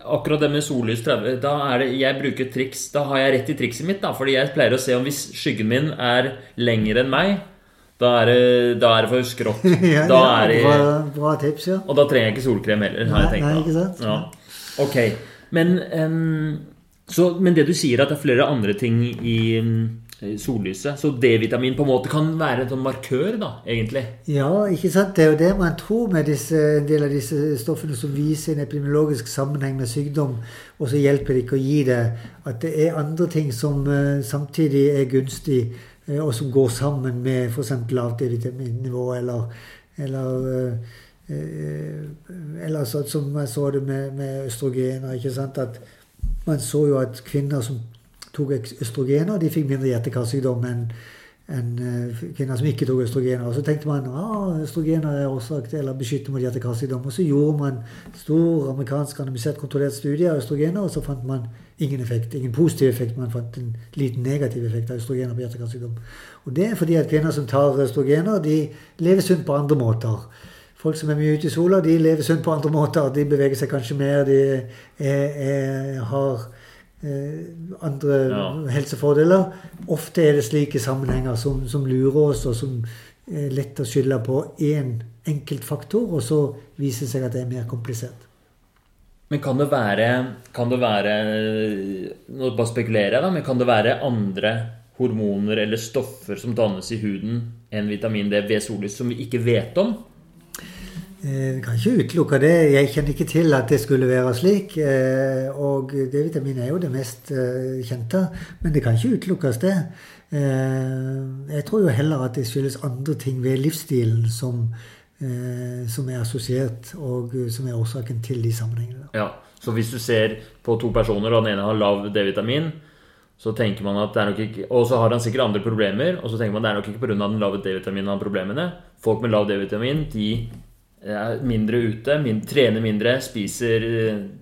akkurat det med sollys 30 da er det, Jeg bruker triks. Da har jeg rett i trikset mitt. da, fordi jeg pleier å se om hvis skyggen min er lengre enn meg, da er det, da er det for skrått. ja, ja, bra, bra, tips, ja. Og da trenger jeg ikke solkrem heller, har nei. Nei, ikke sant? Ja. Ok. Men, um, så, men, det du sier, at det er flere andre ting i um, sollyset Så D-vitamin på en måte kan være en sånn markør, da, egentlig? Ja, ikke sant. Det er jo det man tror med disse, en del av disse stoffene som viser en epidemiologisk sammenheng med sykdom, og så hjelper det ikke å gi det. At det er andre ting som uh, samtidig er gunstig og som går sammen med f.eks. lavt D-vitaminnivå eller, eller eh, eh, eller sånn som jeg så det med, med østrogener. ikke sant, at Man så jo at kvinner som tok østrogener, de fikk mindre hjertekarsykdom enn enn kvinner som ikke tok østrogener. Og så tenkte man at ah, østrogener er årsak til eller beskytter mot hjerte-karsykdom. Og så gjorde man stor amerikansk anonymisert kontrollert studie av østrogener, og så fant man ingen effekt. Ingen positiv effekt, man fant en liten negativ effekt av østrogener på hjerte-karsykdom. Og det er fordi at kvinner som tar østrogener, de lever sunt på andre måter. Folk som er mye ute i sola, de lever sunt på andre måter. De beveger seg kanskje mer, de er, er, har eh, andre ja. helsefordeler. Ofte er det slike sammenhenger som, som lurer oss, og som er lett å skylde på én enkelt faktor, og så viser det seg at det er mer komplisert. Men kan det være, kan det være Nå bare spekulerer jeg, da, men kan det være andre hormoner eller stoffer som dannes i huden enn vitamin D ved sollys, som vi ikke vet om? Jeg eh, kan ikke utelukke det. Jeg kjenner ikke til at det skulle være slik. Eh, og D-vitamin er jo det mest eh, kjente, men det kan ikke utelukkes, det. Jeg tror jo heller at det skyldes andre ting ved livsstilen som som er assosiert, og som er årsaken til de sammenhengene. Ja, Så hvis du ser på to personer, og den ene har lav D-vitamin, så tenker man at det er nok ikke, Og så har han sikkert andre problemer, og så tenker man at det er nok ikke pga. den lave D-vitaminen han har problemene. Folk med lav D-vitamin de er mindre ute, mindre, trener mindre, spiser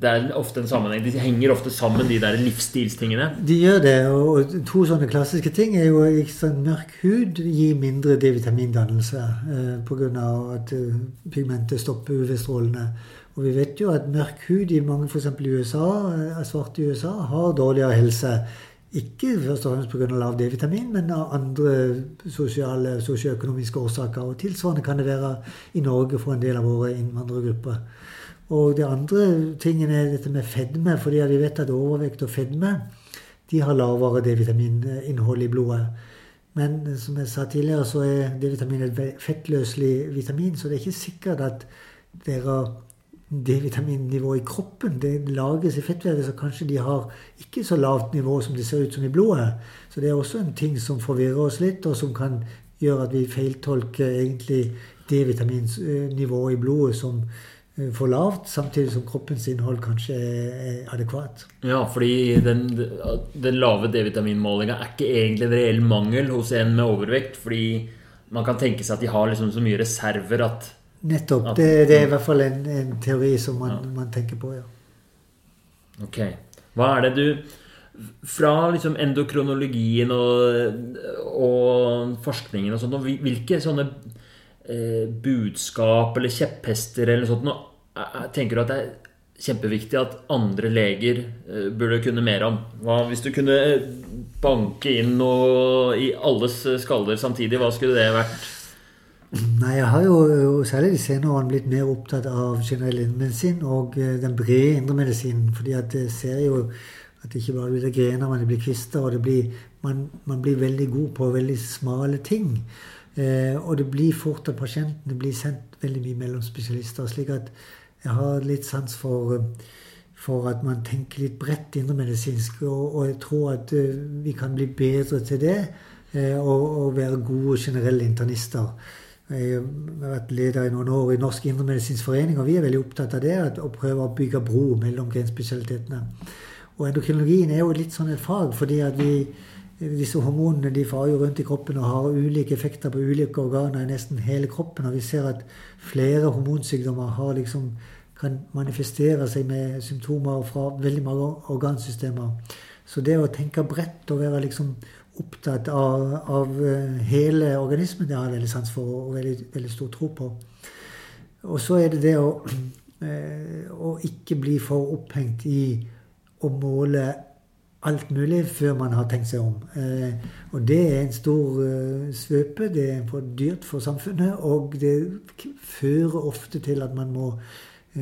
Det er ofte en sammenheng. De henger ofte sammen, de der livsstilstingene. De gjør det. Og to sånne klassiske ting er jo sånn Mørk hud gir mindre D-vitamindannelse eh, pga. at uh, pigmentet stopper UV-strålene. Og vi vet jo at mørk hud i mange, f.eks. i USA, eh, svarte i USA, har dårligere helse ikke først og fremst pga. lav D-vitamin, men av andre sosiale, sosioøkonomiske årsaker. Og tilsvarende kan det være i Norge for en del av våre innvandrergrupper. Og det andre tingen er dette med fedme, fordi vi vet at overvekt og fedme de har lavere D-vitamininnhold i blodet. Men som jeg sa tidligere, så er D-vitamin et fettløselig vitamin, så det er ikke sikkert at dere D-vitaminnivå i kroppen. Det lages i fettvevet, så kanskje de har ikke så lavt nivå som det ser ut som i blodet. Så det er også en ting som forvirrer oss litt, og som kan gjøre at vi feiltolker egentlig D-vitaminnivået i blodet som eh, for lavt, samtidig som kroppens innhold kanskje er adekvat. Ja, fordi den, den lave D-vitaminmålinga er ikke egentlig en reell mangel hos en med overvekt. Fordi man kan tenke seg at de har liksom så mye reserver at Nettopp. Det, det, er i hvert fall en, en teori som man, ja. man, tenker på, ja. Ok. Hva er det du Fra liksom endokronologien og, og forskningen og sånt, hvilke sånne eh, budskap eller kjepphester eller noe sånt nå, tenker du at det er kjempeviktig at andre leger eh, burde kunne mer om? Hva, hvis du kunne banke inn noe i alles skaller samtidig, hva skulle det vært? Nei, jeg har jo særlig de senere årene blitt mer opptatt av generell indremedisin og eh, den brede indremedisinen. fordi at jeg ser jo at det ikke bare blir det grener, men det blir kvister. Og blir, man, man, blir veldig god på veldig smale ting. Eh, og det blir fort at pasientene blir sendt veldig mye mellom spesialister. slik at jeg har litt sans for, for at man tenker litt bredt indremedisinsk. Og, og jeg tror at vi kan bli bedre til det. Eh, og, og være gode generelle internister. Jeg har vært leder i noen år i Norsk indremedisinsk forening, og vi er veldig opptatt av det, å prøve å bygge bro mellom genspesialitetene. Og endokrinologien er jo litt sånn et fag, fordi at vi, disse hormonene de farer jo rundt i kroppen og har ulike effekter på ulike organer i nesten hele kroppen. Og vi ser at flere hormonsykdommer har liksom, kan manifestere seg med symptomer fra veldig mange organsystemer. Så det å tenke bredt og være liksom opptatt av, av, eh, hele organismen. Det har jeg veldig sans for og veldig, veldig stor tro på. Og så er det det å, eh, å ikke bli for opphengt i å måle alt mulig før man har tenkt seg om. Eh, og det er en stor svøpe. Det er for dyrt for samfunnet. Og det fører ofte til at man må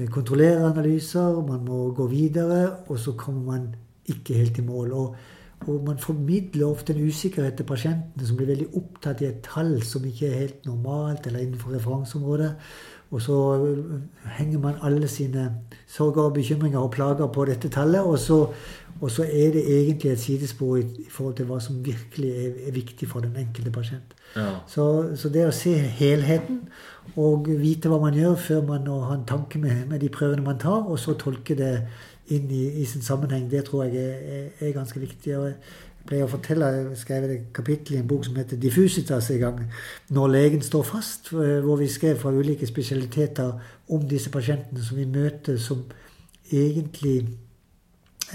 kontrollere analyser, man må gå videre, og så kommer man ikke helt i mål. Og og man formidler ofte en usikkerhet til pasientene som blir veldig opptatt i et tall som ikke er helt normalt eller innenfor referanseområdet. Og så øh, henger man alle sine sorger og bekymringer og plager på dette tallet. Og så, og så er det egentlig et sidespor i, i, forhold til hva som virkelig er, er viktig for den enkelte pasient. Ja. Så, så, det å se helheten og vite hva man gjør før man har en tanke med, med de prøvene man tar, og så tolke det inn i, i, sin sammenheng, det tror jeg er, er, ganske viktig. og jeg pleier å fortelle, Jeg skrev et kapittel i en bok som heter 'Diffusitas' i gang. 'Når legen står fast', hvor vi skrev fra ulike spesialiteter om disse pasientene som vi møter, som egentlig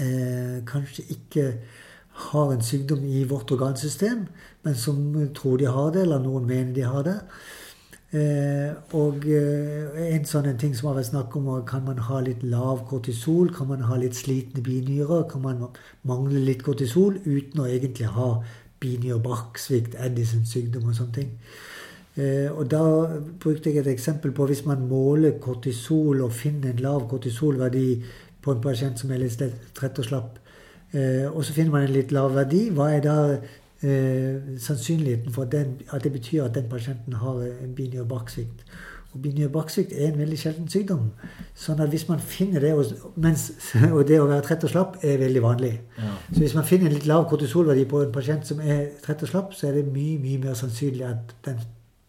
eh, kanskje ikke har en sykdom i vårt organsystem, men som tror de har det, eller noen mener de har det. Eh, og eh, en sånn ting som har vært snakk om, kan man ha litt lav kortisol? Kan man ha litt slitne binyrer? Kan man mangle litt kortisol uten å egentlig ha binyrebarksvikt, Addisons sykdom og sånne ting? Eh, og da brukte jeg et eksempel på hvis man måler kortisol og finner en lav kortisolverdi på en pasient som er litt trett og slapp, og så finner man en litt lav verdi, hva er da eh, sannsynligheten for den, at det betyr at den pasienten har en binyrebarksvikt. Og binyrebarksvikt er en veldig sjelden sykdom. Sånn at hvis man finner det, mens, og det å være trett og slapp er veldig vanlig ja. Så hvis man finner en litt lav kortisolverdi på en pasient som er trett og slapp, så er det mye mye mer sannsynlig at den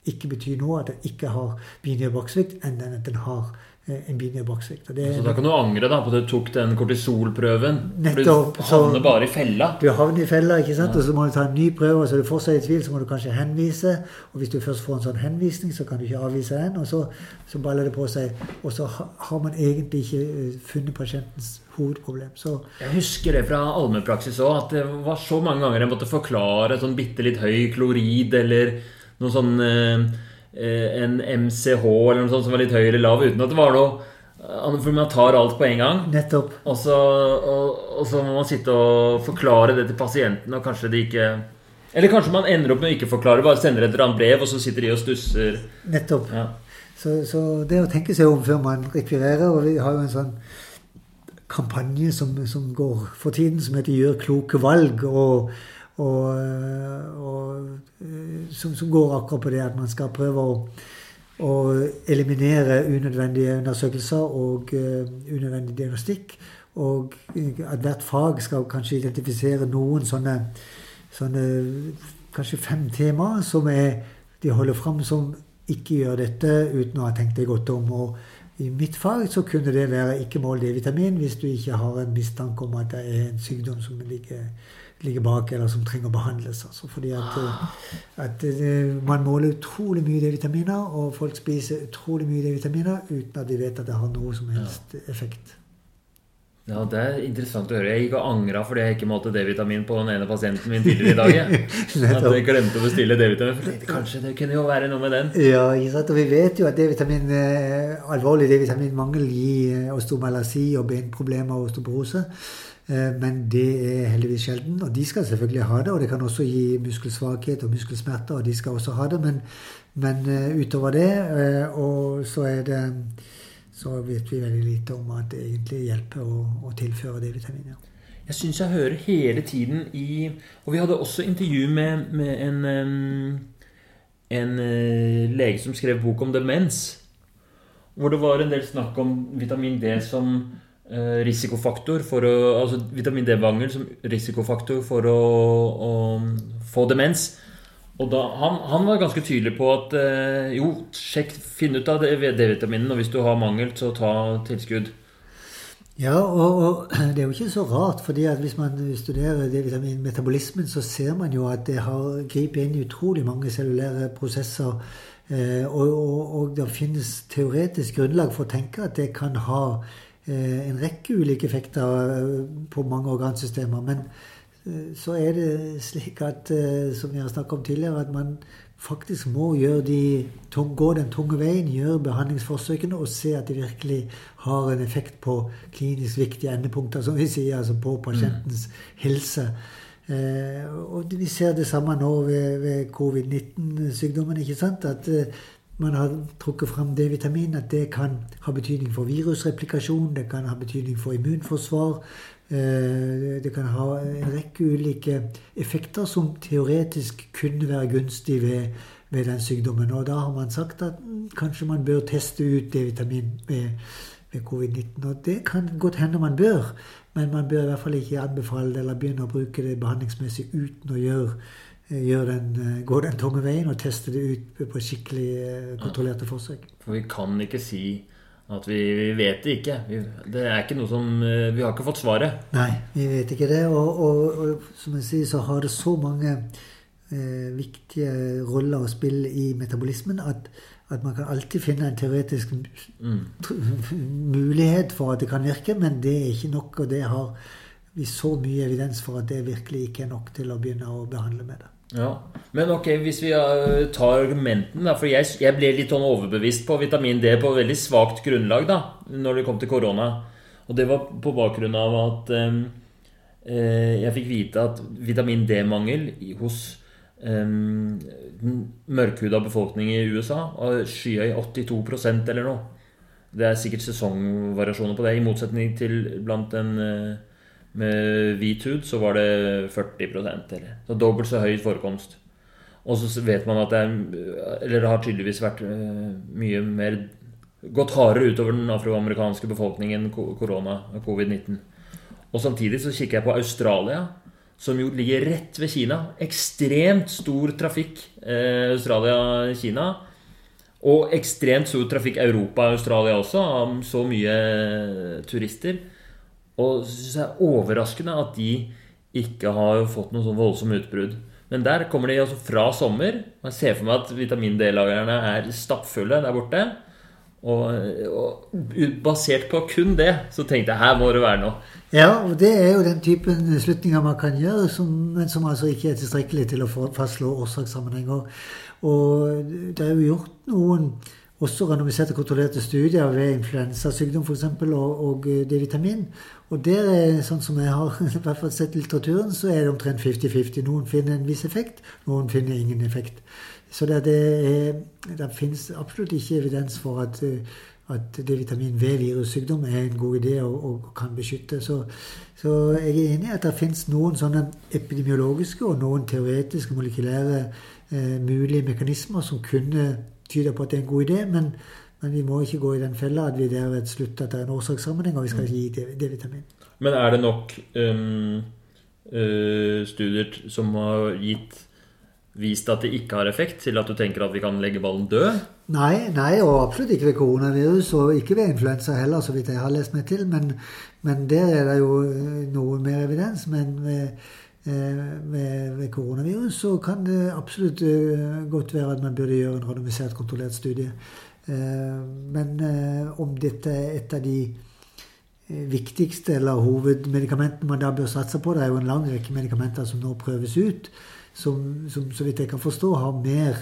ikke betyr noe, at den ikke har binyrebarksvikt, enn at den har en binyrbaksvikt. Så da kan du angre da på at du tok den kortisolprøven? Nettopp. Du havner bare i fella? Du havner i fella, ikke sant? Ja. og så må du ta en ny prøve. og Så er du fortsatt i tvil, så må du kanskje henvise. Og hvis du først får en sånn henvisning, så kan du ikke avvise den. Og så, så baller det på seg. Og så har man egentlig ikke eh, funnet pasientens hovedproblem. Så jeg husker det fra allmennpraksis òg, at det var så mange ganger jeg måtte forklare sånn bitte litt høy klorid eller noe sånn eh, Eh, en MCH eller noe sånt som var litt høy eller lav, uten at det var noe eh, For man tar alt på en gang. Nettopp. Og så, og, og så må man sitte og forklare det til pasienten, og kanskje de ikke Eller kanskje man ender opp med å ikke forklare, bare sender et eller annet brev, og så sitter de og stusser. Nettopp. Ja. Så, så, det å tenke seg om før man rekvirerer Og vi har jo en sånn kampanje som, som går for tiden, som heter 'Gjør kloke valg'. og og, og som, som, går akkurat på det at man skal prøve å å eliminere unødvendige undersøkelser og uh, unødvendig diagnostikk. Og at hvert fag skal kanskje identifisere noen sånne, sånne kanskje fem temaer som er, de holder fram som ikke gjør dette uten å ha tenkt deg godt om. og i mitt fag så kunne det være ikke mål D-vitamin hvis du ikke har en mistanke om at det er en sykdom som ligger, ligger bak, eller som trenger behandles. Altså. Fordi at, eh, at, eh, man måler utrolig mye D-vitaminer, og folk spiser utrolig mye D-vitaminer uten at de vet at det har noe som helst effekt. Ja, Det er interessant å høre. Jeg gikk og angra fordi jeg ikke målte D-vitamin på den ene pasienten min tidligere i dag. at jeg glemte å bestille D-vitamin. Kanskje det kunne jo være noe med den? Ja, og vi vet jo at D-vitamin, eh, alvorlig D-vitaminmangel gir osteomalasi og benproblemer og osteoporose. Eh, men det er heldigvis sjelden. Og de skal selvfølgelig ha det. Og det kan også gi muskelsvakhet og muskelsmerter, og de skal også ha det. Men, men utover det, og så er det så vet vi veldig lite om at det egentlig hjelper å, å tilføre D-vitaminer. Jeg syns jeg hører hele tiden i Og vi hadde også intervju med, med en, en lege som skrev bok om demens. Hvor det var en del snakk om vitamin D som risikofaktor for å Altså vitamin D-mangel som risikofaktor for å, å få demens. Og da, han, han, var ganske tydelig på at eh, jo, sjekk, finn ut av D-vitaminen, og hvis du har mangel, så ta tilskudd. Ja, og, og, det er jo ikke så rart, fordi at hvis man studerer D-vitaminmetabolismen, så ser man jo at det har gripet inn i utrolig mange cellulære prosesser. Eh, og, og, og, det finnes teoretisk grunnlag for å tenke at det kan ha eh, en rekke ulike effekter eh, på mange organsystemer. men Eh, så er det slik at, eh, som vi har snakket om tidligere, at man faktisk må de, gå den tunge veien, gjøre behandlingsforsøkene og se at de virkelig har en effekt på klinisk viktige endepunkter, som vi sier, altså på pasientens mm. helse. Eh, og vi ser det samme nå ved, ved covid-19-sykdommen. ikke sant? At eh, man har trukket fram D-vitamin, at det kan ha betydning for virusreplikasjon, det kan ha betydning for immunforsvar, Eh, det kan ha en rekke ulike effekter som teoretisk kunne være gunstig ved, ved den sykdommen. Og da har man sagt at kanskje man bør teste ut D-vitamin ved, ved covid-19. Og det kan godt hende man bør, men man bør i hvert fall ikke anbefale det eller begynne å bruke det behandlingsmessig uten å gjøre, eh, den, eh, gå den tunge veien og teste det ut på skikkelig kontrollerte forsøk. For vi kan ikke si at vi, vi, vet det ikke. Vi, det er ikke noe som eh, Vi har ikke fått svaret. Nei, vi vet ikke det. Og, og, og som jeg sier, så har det så mange eh, viktige roller å spille i metabolismen at, at, man kan alltid finne en teoretisk mm. mulighet for at det kan virke, men det er ikke nok. Og det har vi så mye evidens for at det virkelig ikke er nok til å begynne å behandle med det. Ja, Men ok, hvis vi uh, tar argumenten da, For jeg, jeg, ble litt sånn overbevist på vitamin D på veldig svakt grunnlag da når det kom til korona. Og det var på bakgrunn av at um, jeg fikk vite at vitamin D-mangel hos um, mørkhuda befolkning i USA var skya i 82% eller noe. Det er sikkert sesongvariasjoner på det, i motsetning til blant den uh, med hvit hud så var det 40% eller så dobbelt så høy forekomst. Og så vet man at det er Eller det har tydeligvis vært eh, mye mer Gått hardere utover den afroamerikanske befolkningen korona, covid-19. Og samtidig så kikker jeg på Australia, som jo ligger rett ved Kina. Ekstremt stor trafikk eh, Australia-Kina. Og ekstremt stor trafikk Europa-Australia også, av så mye eh, turister. Og så syns jeg er overraskende at de ikke har fått noe sånn voldsomt utbrudd. Men der kommer de altså fra sommer. Jeg ser for meg at vitamin D-lagrene er stappfulle der borte. Og, og, basert på kun det, så tenkte jeg her må det være noe. Ja, og det er jo den typen slutninger man kan gjøre, som, men som altså ikke er tilstrekkelig til å fastslå årsakssammenhenger. Og det er jo gjort noen også randomiserte kontrollerte studier ved influensasykdom f.eks. Og, og eh, D-vitamin. Og der, er, sånn som jeg har i hvert fall sett litteraturen, så er det omtrent 50-50. Noen finner en viss effekt, noen finner ingen effekt. Så det, det, er, det finnes absolutt ikke evidens for at, eh, at D-vitamin ved virussykdom er en god idé og, og kan beskytte. Så, så, jeg er enig i at det finnes noen sånne epidemiologiske og noen teoretiske, molekylære eh, mulige mekanismer som kunne tyder på at det er en god idé. Men, men vi må ikke gå i den fella at vi der slutter at det er en årsakssammenheng, og vi skal ikke gi D-vitamin. Men er det nok um, uh, studier som har gitt vist at det ikke har effekt, til at du tenker at vi kan legge ballen død? Nei, nei, og absolutt ikke ved koronavirus, og ikke ved influensa heller, så vidt jeg har lest meg til. Men, men der er det jo noe mer evidens. Men ved, ved, ved koronavirus så kan det absolutt godt være at man burde gjøre en randomisert, kontrollert studie. Men om dette er et av de viktigste eller hovedmedikamentene man da bør satse på, det er jo en lang rekke medikamenter som nå prøves ut som, som, så vidt jeg kan forstå, har mer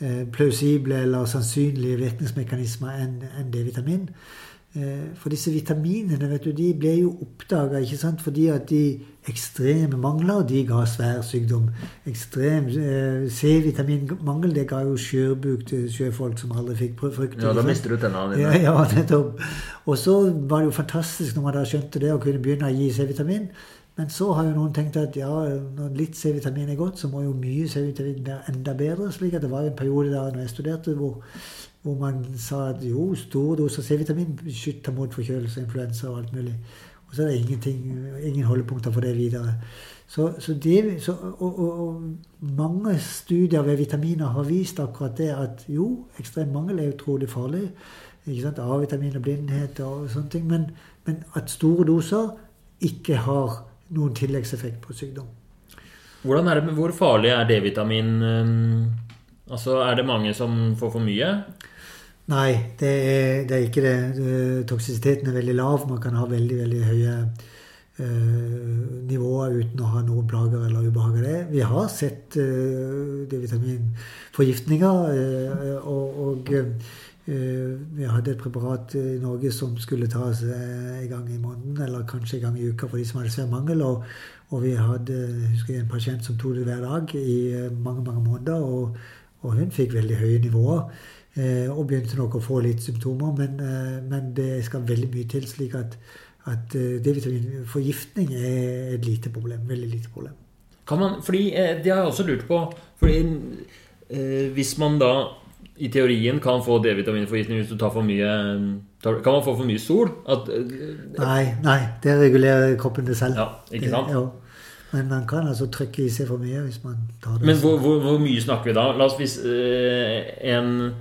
eh, plausible eller sannsynlige virkningsmekanismer enn en D-vitamin. Eh, for disse vitaminene vet du, de ble jo oppdaga fordi at de ekstreme mangler de ga svær sykdom. Ekstrem eh, C-vitaminmangel det ga jo skjørbuk til sjøfolk som aldri fikk frukt. Ja, da mister du tennene dine. Ja, ja, nettopp. Og så var det jo fantastisk når man da skjønte det og kunne begynne å gi C-vitamin. Men så har jo noen tenkt at ja, når litt C-vitamin er godt, så må jo mye C-vitamin være enda bedre. slik at det var en periode da når jeg studerte hvor, hvor man sa at jo, store doser C-vitamin beskytter mot forkjølelse, influensa og alt mulig. Og så er det ingen holdepunkter for det videre. Så, så det, så, og, og, og, mange studier ved vitaminer har vist akkurat det at jo, ekstrem mangel er utrolig farlig. A-vitamin og blindhet og sånne ting. Men, men at store doser ikke har noen tilleggseffekt på sykdom. Hvordan er det, Hvor farlig er D-vitamin? Um, altså, Er det mange som får for mye? Nei, det er, det er ikke det. Toksisiteten er veldig lav. Man kan ha veldig veldig høye uh, nivåer uten å ha noen plager eller ubehag av det. Vi har sett uh, D-vitaminforgiftninger. Uh, og, og vi hadde et preparat i Norge som skulle tas en gang i måneden, eller kanskje en gang i uka for de som hadde svær mangel. Og, og, vi hadde husker jeg, en pasient som tok det hver dag i mange mange måneder. Og, og hun fikk veldig høye nivåer. Og begynte nok å få litt symptomer. Men, men det skal veldig mye til, slik at, at D-vitaminforgiftning er et lite problem. Veldig lite problem. Kan man, fordi Det har jeg også lurt på. fordi hvis man da i teorien kan få D-vitaminforgiftning hvis du tar for mye Kan man få for mye sol? At, eh, nei, nei. Det regulerer kroppen det selv. Ja, ikke sant? Ja. Men man kan altså trykke i seg for mye hvis man tar det. Men hvor, hvor, hvor mye snakker vi da? La oss hvis eh, en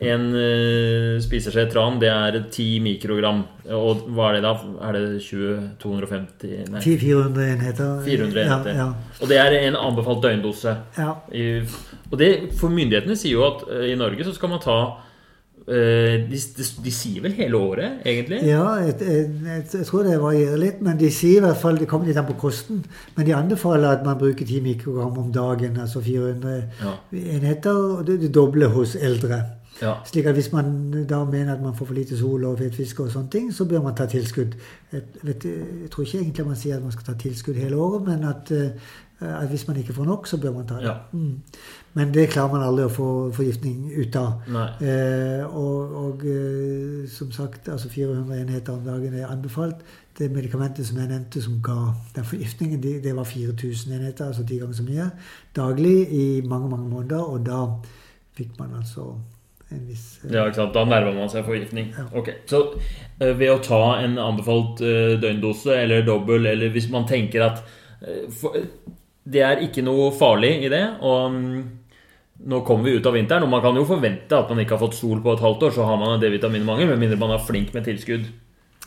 en uh, spiseskje tran, det er 10 mikrogram. Og hva er det da? Er det 20, 250 Nei. 400 enheter. 400 enheter. Ja, ja. Og det er en anbefalt døgndose. Ja. I, og det, for myndighetene sier jo at uh, i Norge så skal man ta uh, de, de, de, sier vel hele året, egentlig? Ja, jeg, jeg, jeg, jeg, tror det varierer litt. Men de sier i hvert fall Det kommer litt an på kosten. Men de anbefaler at man bruker 10 mikrogram om dagen, altså 400 enheter. Og det, det doble hos eldre. Ja. Slik at hvis man da mener at man får for lite sol og fiske og sånne ting, så bør man ta tilskudd. Jeg, vet, jeg, tror ikke egentlig man sier at man skal ta tilskudd hele året, men at, uh, at hvis man ikke får nok, så bør man ta det. Ja. Mm. Men det klarer man aldri å få forgiftning ut av. Eh, og, og uh, som sagt, altså 400 enheter om dagen er anbefalt. Det medikamentet som jeg nevnte som ga den forgiftningen, det, det var 4000 enheter, altså ti ganger så mye, daglig i mange, mange måneder. Og da fikk man altså en viss uh, Ja, ikke sant. Da nærmer man seg forgiftning. Ja. Ok, Så uh, ved å ta en anbefalt uh, døgndose eller dobbel, eller hvis man tenker at Det er ikke noe farlig i det. og um, nå kommer vi ut av vinteren, og man kan jo forvente at man ikke har fått sol på et halvt år, så har man en D-vitaminmangel, med mindre man er flink med tilskudd.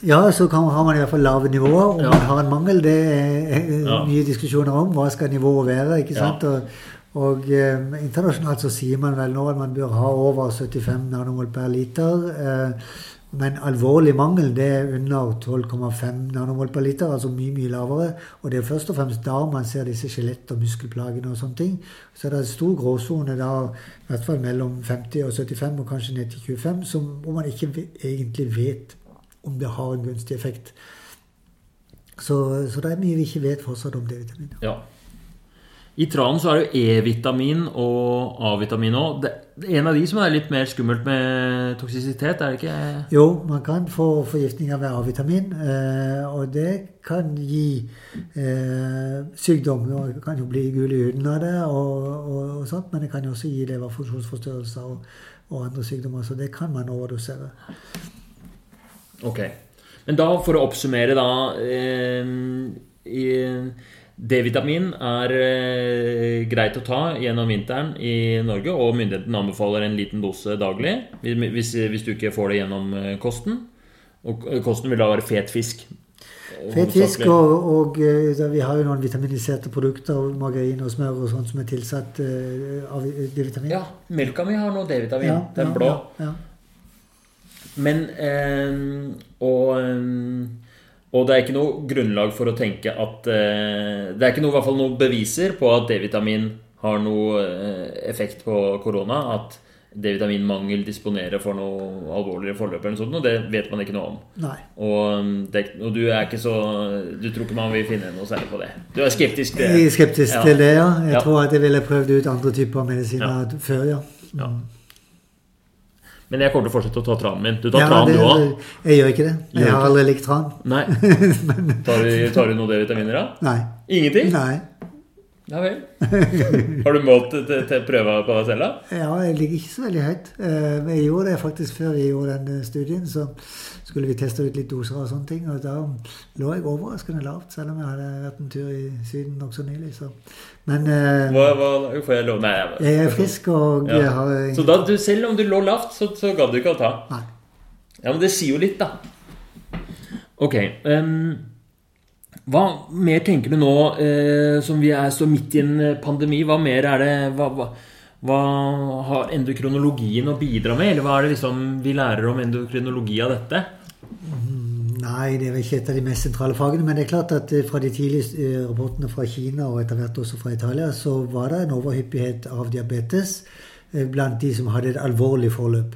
Ja, så kan, har man i hvert fall lave nivåer. Om ja. man har en mangel, det er ja. mye diskusjoner om. Hva skal nivået være? ikke sant? Ja. Og, og eh, internasjonalt så sier man vel nå at man bør ha over 75 nanomol per liter. Eh, men alvorlig mangel det er under 12,5 nanomol per liter, altså mye mye lavere. Og det er først og fremst da man ser disse skjelett- og muskelplagene og sånne ting. Så det er en stor gråsone da, i hvert fall mellom 50 og 75, og kanskje ned til 25, som, hvor man ikke egentlig vet om det har en gunstig effekt. Så, så det er mye vi ikke vet fortsatt om D-vitamin. Ja. I tranen så er det jo E-vitamin og A-vitamin òg. En av de som er litt mer skummelt med toksisitet, er det ikke? Jo, man kan få forgiftninger med A-vitamin. Eh, og det kan gi eh, sykdom. Det kan jo bli gul i huden av det, og, og, og, sånt, men det kan jo også gi leverfunksjonsforstyrrelser og, og andre sykdommer. Så det kan man overdosere. Ok. Men da, for å oppsummere, da eh, D-vitamin er eh, greit å ta gjennom vinteren i Norge, og myndigheten anbefaler en liten dose daglig hvis, hvis du ikke får det gjennom eh, kosten. Og kosten vil da være fet fisk. Fet fisk, og, og vi har jo noen vitaminiserte produkter, margarin og smør og sånt som er tilsatt av D-vitamin. Ja, melka mi har noe D-vitamin. Ja, den ja, blå. Ja, Men eh, og, og, det er ikke noe grunnlag for å tenke at eh, Det er ikke noe, i hvert fall noen beviser på at D-vitamin har noe effekt på korona. At D-vitaminmangel disponerer for noe alvorligere forløp, eller noe sånt, og det vet man ikke noe om. Nei. Og, um, det, og, du er ikke så Du tror ikke man vil finne noe særlig på det? Du er skeptisk til det? Jeg er skeptisk ja. til det, ja. Jeg ja. tror at jeg ville prøvd ut andre typer medisiner ja. før, ja. ja. Men jeg kommer til å fortsette å ta tranen min. Du tar ja, tran, du òg? Jeg gjør ikke det. Jeg har aldri likt tran. Nei. tar, du, tar du noe D-vitaminer, da? Nei. Ingenting? Nei. Ja vel. Har du målt til, til prøva på deg selv, da? Ja, jeg ligger ikke så veldig høyt. Eh, jeg gjorde det faktisk før vi gjorde den eh, studien. Så skulle vi teste ut litt doser og sånne ting. Og da lå jeg overraskende lavt, selv om jeg hadde vært en tur i Syden nokså nylig. Så. Men eh, hva, hva, får jeg lov? Nei, jeg, jeg er frisk og ja. jeg har Så da, du, selv om du lå lavt, så, så gadd du ikke å ta? Nei. Ja, men det sier jo litt, da. Ok. Um, hva mer tenker du nå eh, som vi er så midt i en eh, pandemi? Hva mer er det hva, hva, hva, har endokronologien å bidra med? Eller hva er det liksom vi lærer om endokrinologi av dette? Mm, nei, det er vel ikke et av de mest sentrale fagene. Men det er klart at eh, fra de tidlige eh, rapportene fra Kina og etter hvert også fra Italia, så var det en overhyppighet av diabetes blant de som hadde et alvorlig forløp.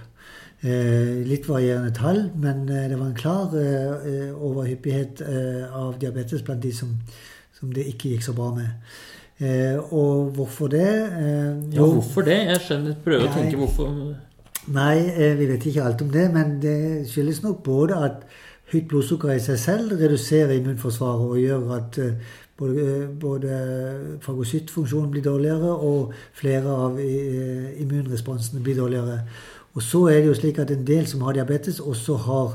Eh, litt varierende tall, men eh, det var en klar eh, overhyppighet av diabetes blant de som, som, det ikke gikk så bra med. og hvorfor det? ja, hvorfor det? Jeg skjønner, prøver nei, å tenke hvorfor Nei, vi vet ikke alt om det, men det skyldes nok både at høyt blodsukker i seg selv reduserer immunforsvaret og gjør at både, både fagocyttfunksjonen blir dårligere, og flere av immunresponsene blir dårligere. Og så er det jo slik at en del som har diabetes, også har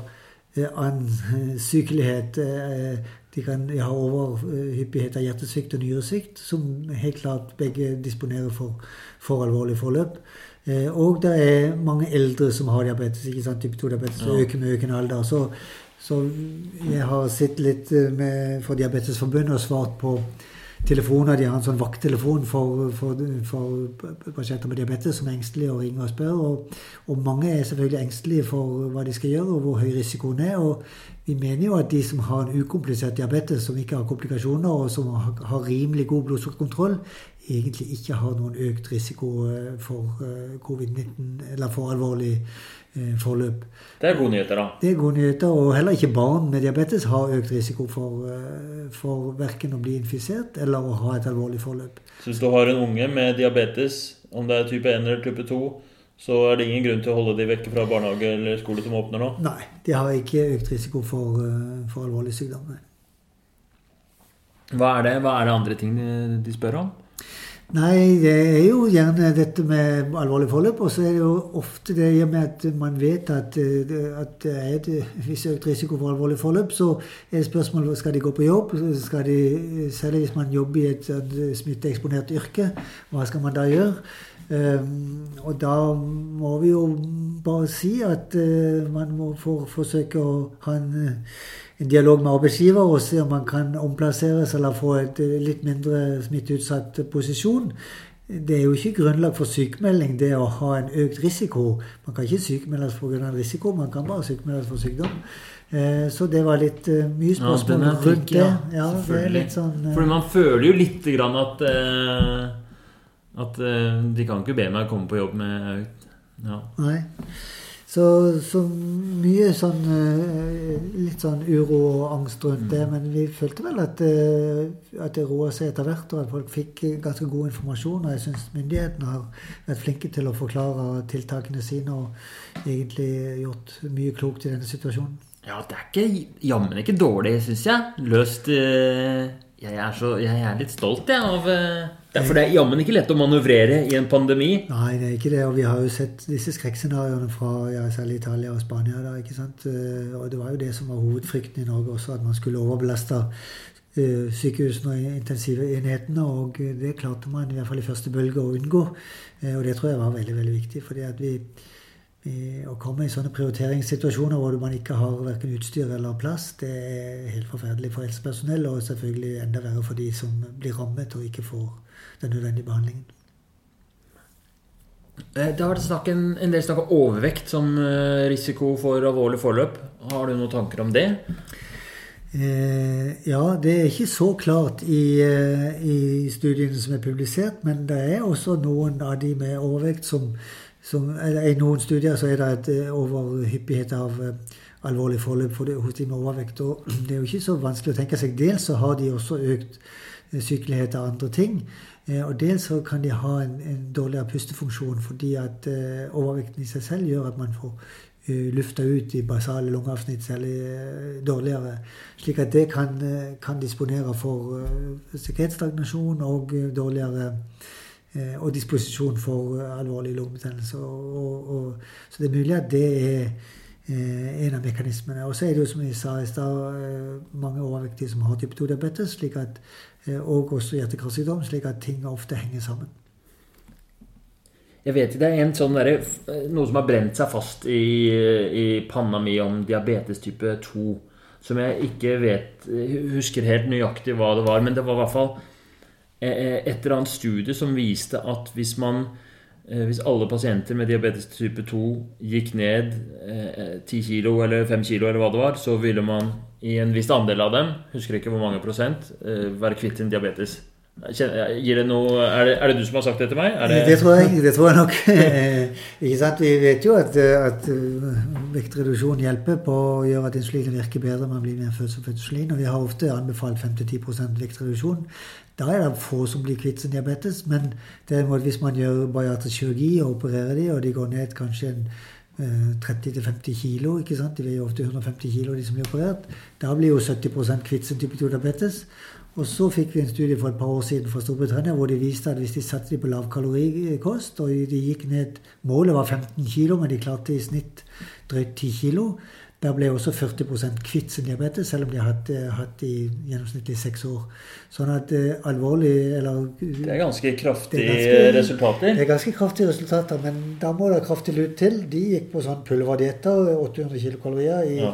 eh, annen eh, sykelighet. Eh, de kan ha overhyppighet av hjertesvikt og nyresvikt, som helt klart begge disponerer for, for alvorlig forløp. Og det er mange eldre som har diabetes. ikke sant, Type 2-diabetes ja. øker med økende alder. Så, så jeg har sett litt med, for Diabetesforbundet og svart på telefoner. De har en sånn vakttelefon for, for, for pasienter med diabetes som er engstelige og ringer og spør. Og, og, mange er selvfølgelig engstelige for hva de skal gjøre, og hvor høy risikoen er. Og vi mener jo at de som har en ukomplisert diabetes, som ikke har komplikasjoner, og som har, rimelig god blodsukkerkontroll, egentlig ikke har noen økt risiko eh, for eh, covid-19 eller for alvorlig forløp. Det er gode nyheter, da. Det er gode nyheter, Og heller ikke barn med diabetes har økt risiko for, eh, for verken å bli infisert eller å ha et alvorlig forløp. Så hvis du har en unge med diabetes, om det er type 1 eller type 2, så er det ingen grunn til å holde de vekk fra barnehage eller skole som åpner nå? Nei, de har ikke økt risiko for, eh, for alvorlig sykdom. Hva er, det, hva er det andre ting de spør om? Nei, det er jo gjerne dette med alvorlig forløp. Og så er det jo ofte det i og med at man vet at, eh, at det er et visst økt risiko for alvorlig forløp, så er det spørsmål skal de gå på jobb. Skal de, Særlig hvis man jobber i et smitteeksponert yrke. Hva skal man da gjøre? Um, og da må vi jo bare si at uh, man må for, forsøke å ha en en dialog med arbeidsgiver og se om man kan omplasseres eller få et eh, litt mindre smitteutsatt posisjon. Det er jo ikke grunnlag for sykemelding, det å ha en økt risiko. Man kan ikke sykemeldes pga. risiko, man kan bare sykemeldes for sykdom. Eh, så det var litt eh, mye spørsmål ja, rundt det. Ja, det sånn, Fordi man føler jo litt grann at at de kan ikke be meg komme på jobb med ja. Nei. Så, så, mye sånn eh, Litt sånn uro og angst rundt det. Mm. Men vi følte vel at, eh, at det roa seg etter hvert, og at folk fikk ganske god informasjon. Og jeg syns myndighetene har vært flinke til å forklare tiltakene sine og egentlig gjort mye klokt i denne situasjonen. Ja, det er ikke jammen ikke dårlig, syns jeg. Løst eh, jeg er, så, jeg er litt stolt jeg, av, Ja, For det er jammen ikke lett å manøvrere i en pandemi. Nei, det er ikke det. Og vi har jo sett disse skrekkscenarioene fra ja, særlig Italia og Spania. Da, ikke sant? Eh, og det var jo det som var hovedfrykten i Norge også, at man skulle overbelaste uh, sykehusene og intensivenhetene. Og det klarte man i hvert fall i første bølge å unngå. Uh, og det tror jeg var veldig, veldig viktig. fordi at vi å komme i sånne prioriteringssituasjoner hvor man ikke har verken utstyr eller plass, det er helt forferdelig for helsepersonell, og selvfølgelig enda verre for de som blir rammet og ikke får den nødvendige behandlingen. Eh, det har vært en, en del snakk om overvekt som eh, risiko for alvorlig forløp. Har du noen tanker om det? Eh, ja, det er ikke så klart i, eh, i, studiene som er publisert, men det er også noen av de med overvekt som, som I noen studier så er det et overhyppighet av alvorlig forløp for det, hos de med overvekt. Og det er jo ikke så vanskelig å tenke seg. Dels så har de også økt sykelighet av andre ting. Eh, og dels så kan de ha en, en dårligere pustefunksjon fordi at overvekten i seg selv gjør at man får eh, lufta ut i basale lungeavsnitt særlig dårligere. Slik at det kan, kan disponere for sikkerhetsstagnasjon og dårligere og disposisjon for alvorlig lungebetennelse. så det er mulig at det er en av mekanismene. Og så er det jo som jeg sa i stad, mange overvektige som har type 2-diabetes. slik at Eh, og også hjerte-karsykdom, slik at ting ofte henger sammen. Jeg vet Det er en sånn der, noe som har brent seg fast i, i panna mi om diabetes type 2. Som jeg ikke vet, husker helt nøyaktig hva det var. Men det var i hvert fall eh, eh, et eller annet studie som viste at hvis man hvis alle pasienter med diabetes type 2 gikk ned eh, 10 kilo eller 5 kilo eller hva det var, så ville man i en viss andel av dem, husker ikke hvor mange prosent, eh, være kvitt sin diabetes. Gir det noe, er, det, er det du som har sagt det til meg? Det... det... tror jeg, det tror jeg nok. ikke sant? Vi vet jo at, at eh, vektreduksjon hjelper på å gjøre at insulinet virker bedre. Man blir mer født som insulin. Og vi har ofte anbefalt 5-10% vektreduksjon. Da er det få som blir kvitt sin diabetes. Men derimot hvis man gjør bariatrisk kirurgi og opererer de, og de går ned kanskje en 30-50 eh, kilo. ikke sant? De veier ofte 150 kilo, de som blir operert. Da blir jo 70 kvitt sin type 2-diabetes. Og så fikk vi en studie for et par år siden fra Storbritannia hvor de viste at hvis de satte dem på lavkalorikost, og de gikk ned Målet var 15 kilo, men de klarte i snitt drøyt 10 kilo. Der ble også 40 kvitt sin diabetes, selv om de har hatt, eh, hatt i gjennomsnittlig seks år. Sånn at uh, alvorlig eller Det er ganske kraftige ganske, resultater? Det er ganske kraftige resultater, men da må det kraftig lut til. De gikk på sånn pulverdietter, 800 kilokalorier i ja.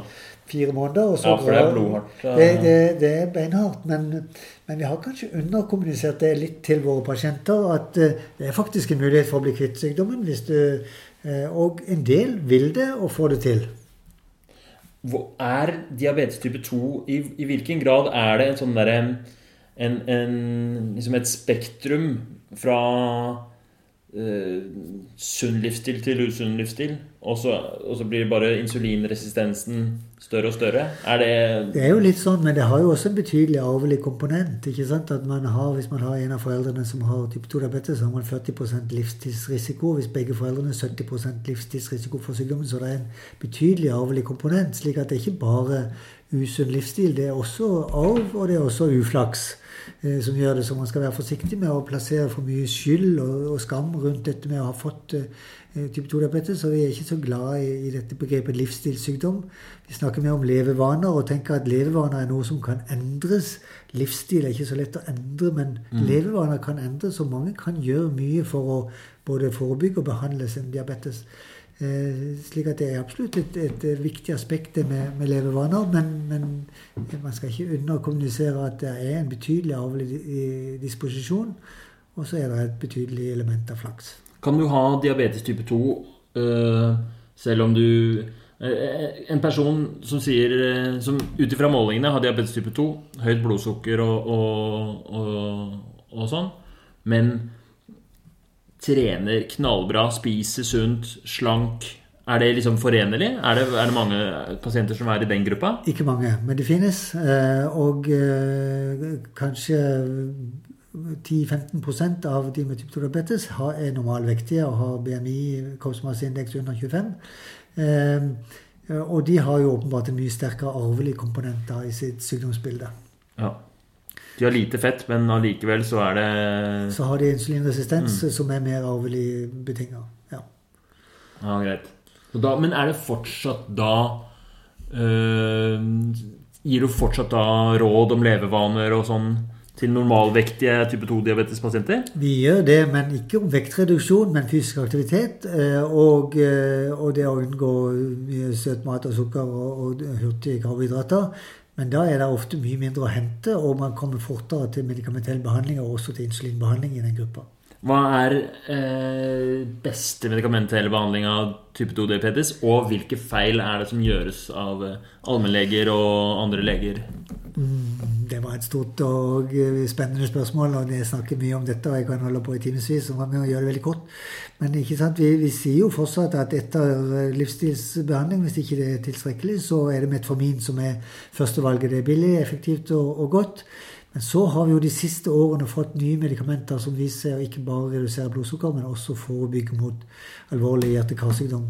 fire måneder. ja, for det er blodhardt. Det, det, det, er beinhardt. Men, men, vi har kanskje underkommunisert det litt til våre pasienter, at det er faktisk en mulighet for å bli kvitt sykdommen. hvis du og en del vil det og får det til er diabetes type 2 i, i, hvilken grad er det sånn der, en, en, liksom et spektrum fra uh, sunn livsstil til usunn livsstil, og så, blir bare insulinresistensen større og større? Er det Det er jo litt sånn, men det har jo også en betydelig arvelig komponent. ikke sant? At man har, Hvis man har en av foreldrene som har type 2-diabetes, så har man 40 livstidsrisiko. Hvis begge foreldrene har 70 livstidsrisiko for sykdommen, så det er en betydelig arvelig komponent. slik at det er ikke bare usunn livsstil, det er også arv, og det er også uflaks. Eh, som gjør det så man skal være forsiktig med å plassere for mye skyld og, og skam rundt dette med å ha fått eh, type 2-diabetes, så vi er ikke så glad i, i dette begrepet livsstilssykdom. Vi snakker mer om levevaner og tenker at levevaner er noe som kan endres. Livsstil er ikke så lett å endre, men mm. levevaner kan endres, og mange kan gjøre mye for å både forebygge og behandle sin diabetes. Eh, slik at det er absolutt et, et, viktig aspekt med, med levevaner. Men, men, man skal ikke underkommunisere at det er en betydelig arvelig disposisjon. Og så er det et betydelig element av flaks. Kan du ha diabetes type 2 uh, eh, selv om du uh, En person som sier ut ifra målingene har diabetes type 2, høyt blodsukker og, og, og, og sånn, men trener knallbra, spiser sunt, slank er det liksom forenlig? Er det, er det, mange pasienter som er i den gruppa? Ikke mange, men det finnes. Og kanskje 10-15% av de med type 2 diabetes er normalvektige og har BMI, kroppsmasseindeks under 25. Eh, og de har jo åpenbart en mye sterkere arvelig komponent i sitt sykdomsbilde. Ja. De har lite fett, men allikevel så er det Så har de insulinresistens mm. som er mer arvelig betinga. Ja. ja, greit. Da, men er det fortsatt da øh, Gir du fortsatt da råd om levevaner og sånn til normalvektige type 2-diabetespasienter? Vi gjør det, men ikke om vektreduksjon, men fysisk aktivitet. Eh, og, eh, og det å unngå mye søtmat og sukker og, og hurtige karbohydrater. Men da er det ofte mye mindre å hente, og man kommer fortere til medikamentell behandling og også til insulinbehandling i den gruppa. Hva er eh, beste medikamentelle behandling av type 2-diabetes, og hvilke feil er det som gjøres av eh, allmennleger og andre leger? Mm, det var et stort og eh, spennende spørsmål, og jeg snakker mye om dette. og Jeg kan holde på i timevis, så man må gjøre det veldig kort. Men vi, vi, sier jo fortsatt at etter eh, livsstilsbehandling, hvis ikke det er tilstrekkelig, så er det metformin som er førstevalget. Det er billig, effektivt og, og godt. Men så har vi jo de siste årene fått nye medikamenter som viser å ikke bare redusere blodsukker, men også forebygge mot alvorlig hjerte-karsykdom.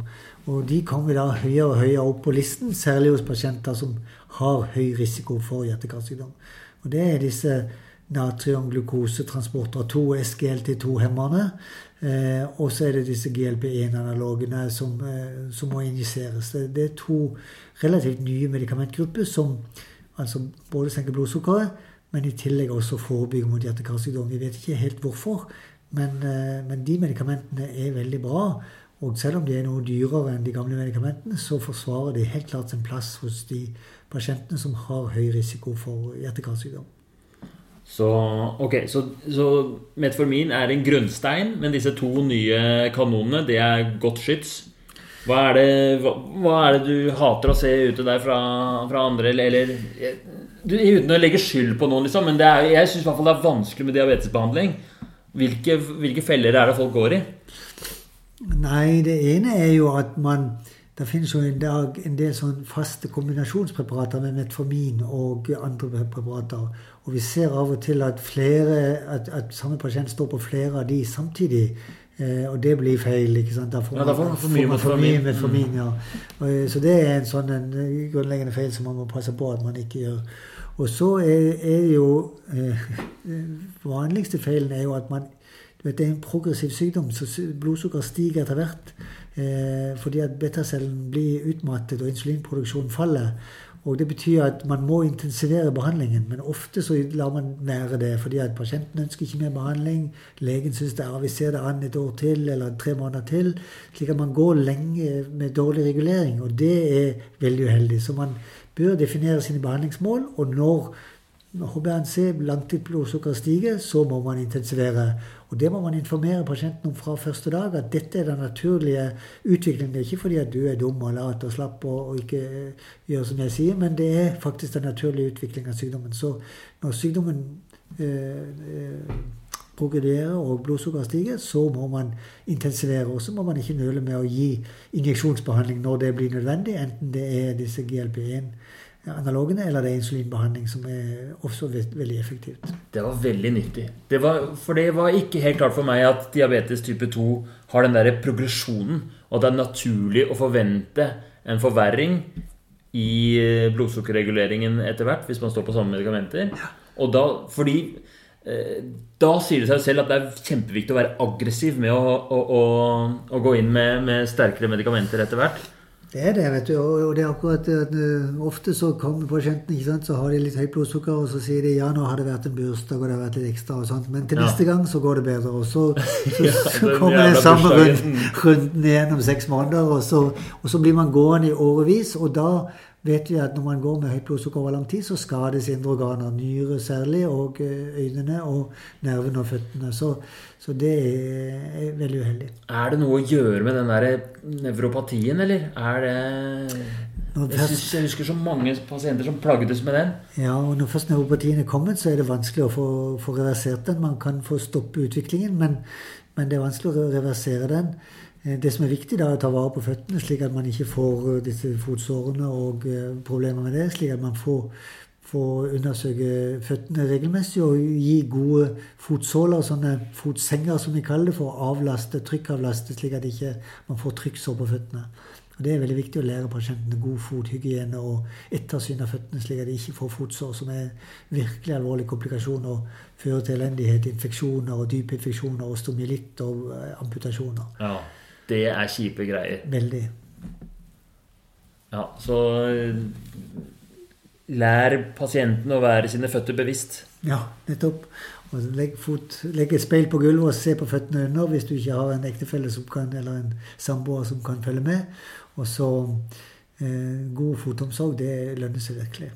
Og de kommer da høyere og høyere opp på listen, særlig hos pasienter som har høy risiko for hjerte-karsykdom. Og det er disse natriumglukosetransporter 2, SGLT2-hemmerne. Eh, og så er det disse GLP1-analogene som, eh, som, må injiseres. Det, det, er to relativt nye medikamentgrupper som altså både senker blodsukkeret, men i tillegg også forebygge mot hjerte-karsykdom. Vi vet ikke helt hvorfor, men, eh, men, de medikamentene er veldig bra. Og selv om de er noe dyrere enn de gamle medikamentene, så forsvarer de helt klart sin plass hos de pasientene som har høy risiko for hjerte-karsykdom. Så, okay, så, så, metformin er en grunnstein, men disse to nye kanonene det er godt skyts. Hva er, det, hva, hva er det, du hater å se ute der fra, fra andre, eller, eller du, Uten å legge skyld på noen, liksom, men er, jeg syns det er vanskelig med diabetesbehandling. Hvilke, hvilke, feller er det folk går i? Nei, det ene er jo at man Det finnes jo en, dag, en del sånn faste kombinasjonspreparater med metformin og andre preparater. Og vi ser av og til at, flere, at, at samme pasient står på flere av de samtidig. Eh, og det blir feil. ikke sant? Da får man, ja, da får man for mye metformin. metformin ja. Og, eh, så det er en sånn en grunnleggende feil som man må passe på at man ikke gjør. Og så er, er jo eh, vanligste feilen er jo at man du vet, Det er en progressiv sykdom, så blodsukker stiger etter hvert. Eh, fordi at betacellen blir utmattet og insulinproduksjonen faller. Og Det betyr at man må intensivere behandlingen, men ofte så lar man være det. Fordi at pasienten ønsker ikke mer behandling. Legen syns det er vi ser det an et år til eller tre måneder til. Slik at man går lenge med dårlig regulering, og det er veldig uheldig. Så man bør definere sine behandlingsmål, og når HbA1c, langtidsblodsukker, stiger, så må man intensivere. Og det må man informere pasienten om fra første dag, at dette er den naturlige utviklingen. Det er ikke fordi at du er dum og lat og slapp og, og ikke gjør som jeg sier, men det er faktisk den naturlige utviklingen av sykdommen. Så når sykdommen eh, eh, og blodsukkeret stiger, så må man intensivere. Og så må man ikke nøle med å gi injeksjonsbehandling når det blir nødvendig, enten det er disse GLP-1 analogene, eller det er insulinbehandling, som er også veldig effektivt. Det var veldig nyttig. Det var, for det var ikke helt klart for meg at diabetes type 2 har den derre progresjonen, og det er naturlig å forvente en forverring i eh, blodsukkerreguleringen etter hvert hvis man står på samme medikamenter. Og da, fordi eh, da sier det seg selv at det er kjempeviktig å være aggressiv med å, å, å, å gå inn med, med sterkere medikamenter etter hvert. Det er det, vet du. Og det er akkurat at uh, Ofte så kommer pasienten, ikke sant, så har de litt høyt blodsukker, og så sier de ja, nå har det vært en bursdag og det har vært litt ekstra, og sånt, men til ja. neste gang så går det bedre. Og så, så, ja, så kommer den samme runden, runden igjen om seks måneder, og så, og så blir man gående i årevis, og da vet vi at når man går med høyt blodsukker over lang tid, så skades indre organer. Nyre særlig, og eh, øynene og nervene og føttene. Så, så, det er veldig uheldig. Er det noe å gjøre med den der nevropatien, eller? Er det jeg, synes, jeg husker så mange pasienter som plagdes med den. Ja, og når først nevropatien er kommet, så er det vanskelig å få, få reversert den. Man kan få stoppe utviklingen, men, men det er vanskelig å reversere den. Eh, det som er viktig, da, er å ta vare på føttene, slik at man ikke får eh, disse fotsårene og eh, problemer med det. Slik at man får, får undersøke føttene regelmessig og gi gode fotsåler, sånne fotsenger som vi kaller det, for å avlaste, trykkavlaste, slik at ikke man ikke får trykksår på føttene. Og Det er veldig viktig å lære pasientene god fothygiene og ettersyn av føttene, slik at de ikke får fotsår, som er virkelig alvorlig komplikasjon og fører til elendighet, infeksjoner og dype infeksjoner og stomilitt og amputasjoner. Ja, det er kjipe greier. Veldig. Ja, så lær pasienten å være sine føtter bevisst. Ja, nettopp. Og legg, fot, legg et speil på gulvet og se på føttene under hvis du ikke har en ektefelle som kan, eller en samboer som kan følge med. Og så eh, God fotomsorg, det lønner seg virkelig.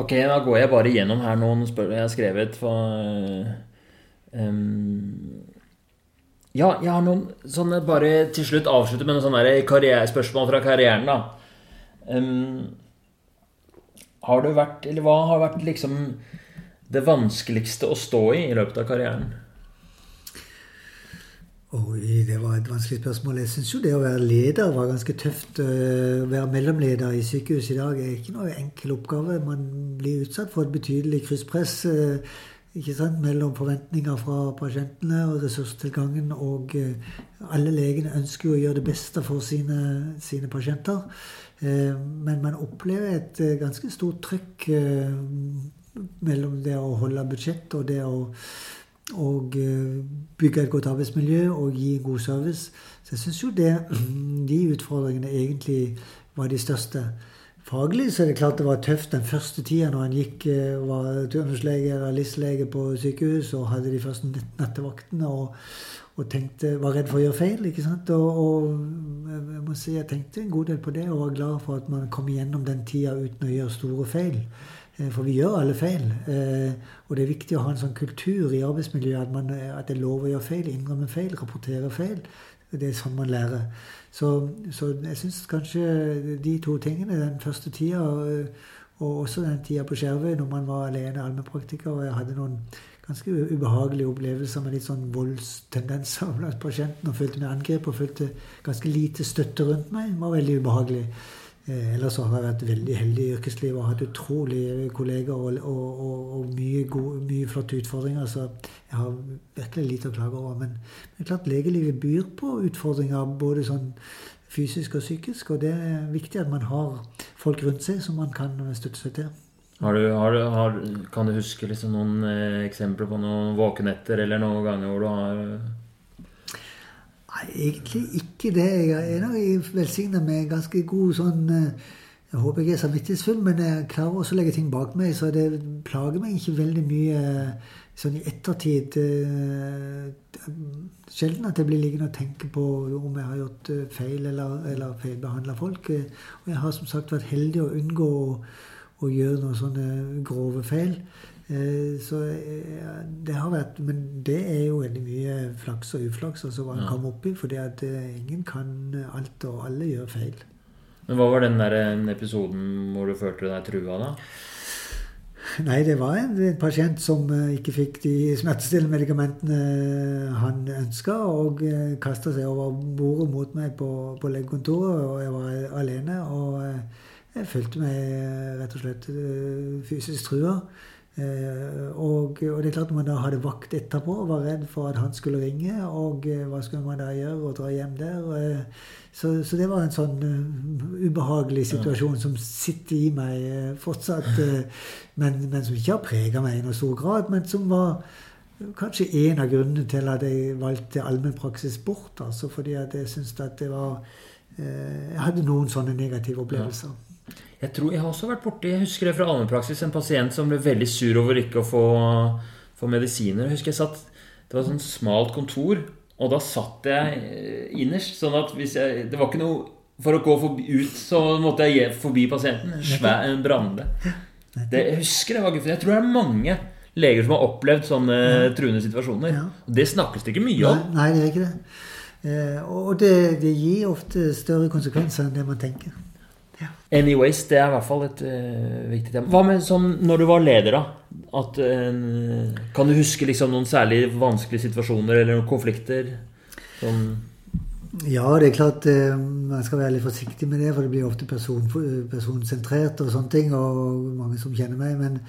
Ok, da går jeg bare gjennom her noen spørsmål jeg har skrevet. For, um, ja, jeg har noen sånne Bare til slutt avslutte med noen sånne spørsmål fra karrieren, da. Um, har du vært Eller hva har vært liksom det vanskeligste å stå i i løpet av karrieren? Oi, det var et vanskelig spørsmål. Jeg syns jo det å være leder var ganske tøft. Å være mellomleder i sykehus i dag er ikke noe enkel oppgave. Man blir utsatt for et betydelig krysspress sant, mellom forventninger fra pasientene og ressurstilgangen. Og alle legene ønsker jo å gjøre det beste for sine, sine pasienter. Men man opplever et ganske stort trykk mellom det å holde budsjett og det å og eh, bygge et godt arbeidsmiljø og gi god service. Så jeg syns jo det, de utfordringene egentlig var de største. Faglig så er det klart det var tøft den første tida når en gikk, og var turnuslege eller LIS-lege på sykehus og hadde de første nattevaktene og, og, tenkte, var redd for å gjøre feil. ikke sant? Og, og, jeg må si jeg tenkte en god del på det og var glad for at man kom igjennom den tida uten å gjøre store feil. Eh, for vi gjør alle feil. Eh, og det er viktig å ha en sånn kultur i arbeidsmiljøet at, man, at det er lov å gjøre feil, innrømme feil, rapportere feil. Det er sånn man lærer. Så, så jeg syns kanskje de to tingene, den første tida og også den tida på Skjervøy når man var alene allmennpraktiker, og jeg hadde noen ganske ubehagelige opplevelser med litt sånn voldstendenser blant pasientene og følte meg angrepet og følte ganske lite støtte rundt meg, var veldig ubehagelig. Eh, ellers har jeg vært veldig heldig i yrkeslivet og hatt utrolige kolleger og, og, og, og mye, gode, mye, flotte utfordringer. Så jeg har virkelig lite å klage over. Men, men klart legelivet byr på utfordringer både sånn fysisk og psykisk. Og det er viktig at man har folk rundt seg som man kan støtte seg til. Har du, har har, kan du huske liksom noen eh, eksempler på noen våkenetter eller noen ganger hvor du har Nei, egentlig ikke det. Jeg er nok velsigna med ganske god sånn eh, Jeg håper jeg er samvittighetsfull, men jeg klarer også å legge ting bak meg, så det plager meg ikke veldig mye eh, sånn i ettertid. Eh, sjelden at jeg blir liggende og tenke på om jeg har gjort feil eller, eller feilbehandla folk. Og jeg har som sagt vært heldig å unngå å, å gjøre noen sånne grove feil. Eh, så eh, det har vært Men det er jo veldig mye flaks og uflaks altså hva en ja. kommer opp i. For at ingen kan alt, og alle gjør feil. Men Hva var den der episoden hvor du følte deg trua, da? Nei, det var en, en pasient som ikke fikk de smertestillende medikamentene han ønska, og kasta seg over bordet mot meg på, på legekontoret, og jeg var alene. Og jeg følte meg rett og slett fysisk trua. Eh, og, og, det er klart man da hadde vakt etterpå og var redd for at han skulle ringe. Og eh, hva skulle man da gjøre? Og dra hjem der? Eh, så, så, det var en sånn ubehagelig situasjon som sitter i meg fortsatt. Men, men som ikke har prega meg i noen stor grad. Men som var kanskje en av grunnene til at jeg valgte allmennpraksis bort. Altså fordi at jeg syntes at det var Jeg hadde noen sånne negative opplevelser. Ja. Jeg tror jeg har også vært borti Jeg husker det fra allmennpraksis. En pasient som ble veldig sur over ikke å få, få medisiner. Jeg husker jeg satt Det var et sånt smalt kontor, og da satt jeg eh, innerst. Sånn at hvis jeg Det var ikke noe For å gå forbi, ut så måtte jeg gi forbi pasienten. Svær en brande. Det, jeg husker det var Jeg tror det er mange leger som har opplevd sånne ja. truende situasjoner. Ja. Det snakkes det ikke mye om. Nei, nei det er ikke det. Eh, og det, det, gir ofte større konsekvenser enn det man tenker. Anyways, det er i hvert fall et uh, viktig tema. Hva med sånn når du var leder, da? At, uh, kan du huske liksom, noen særlig vanskelige situasjoner eller noen konflikter? Som ja, det er klart uh, man skal være litt forsiktig med det, for det blir ofte person, personsentrert og sånne ting. Og mange som kjenner meg. Men,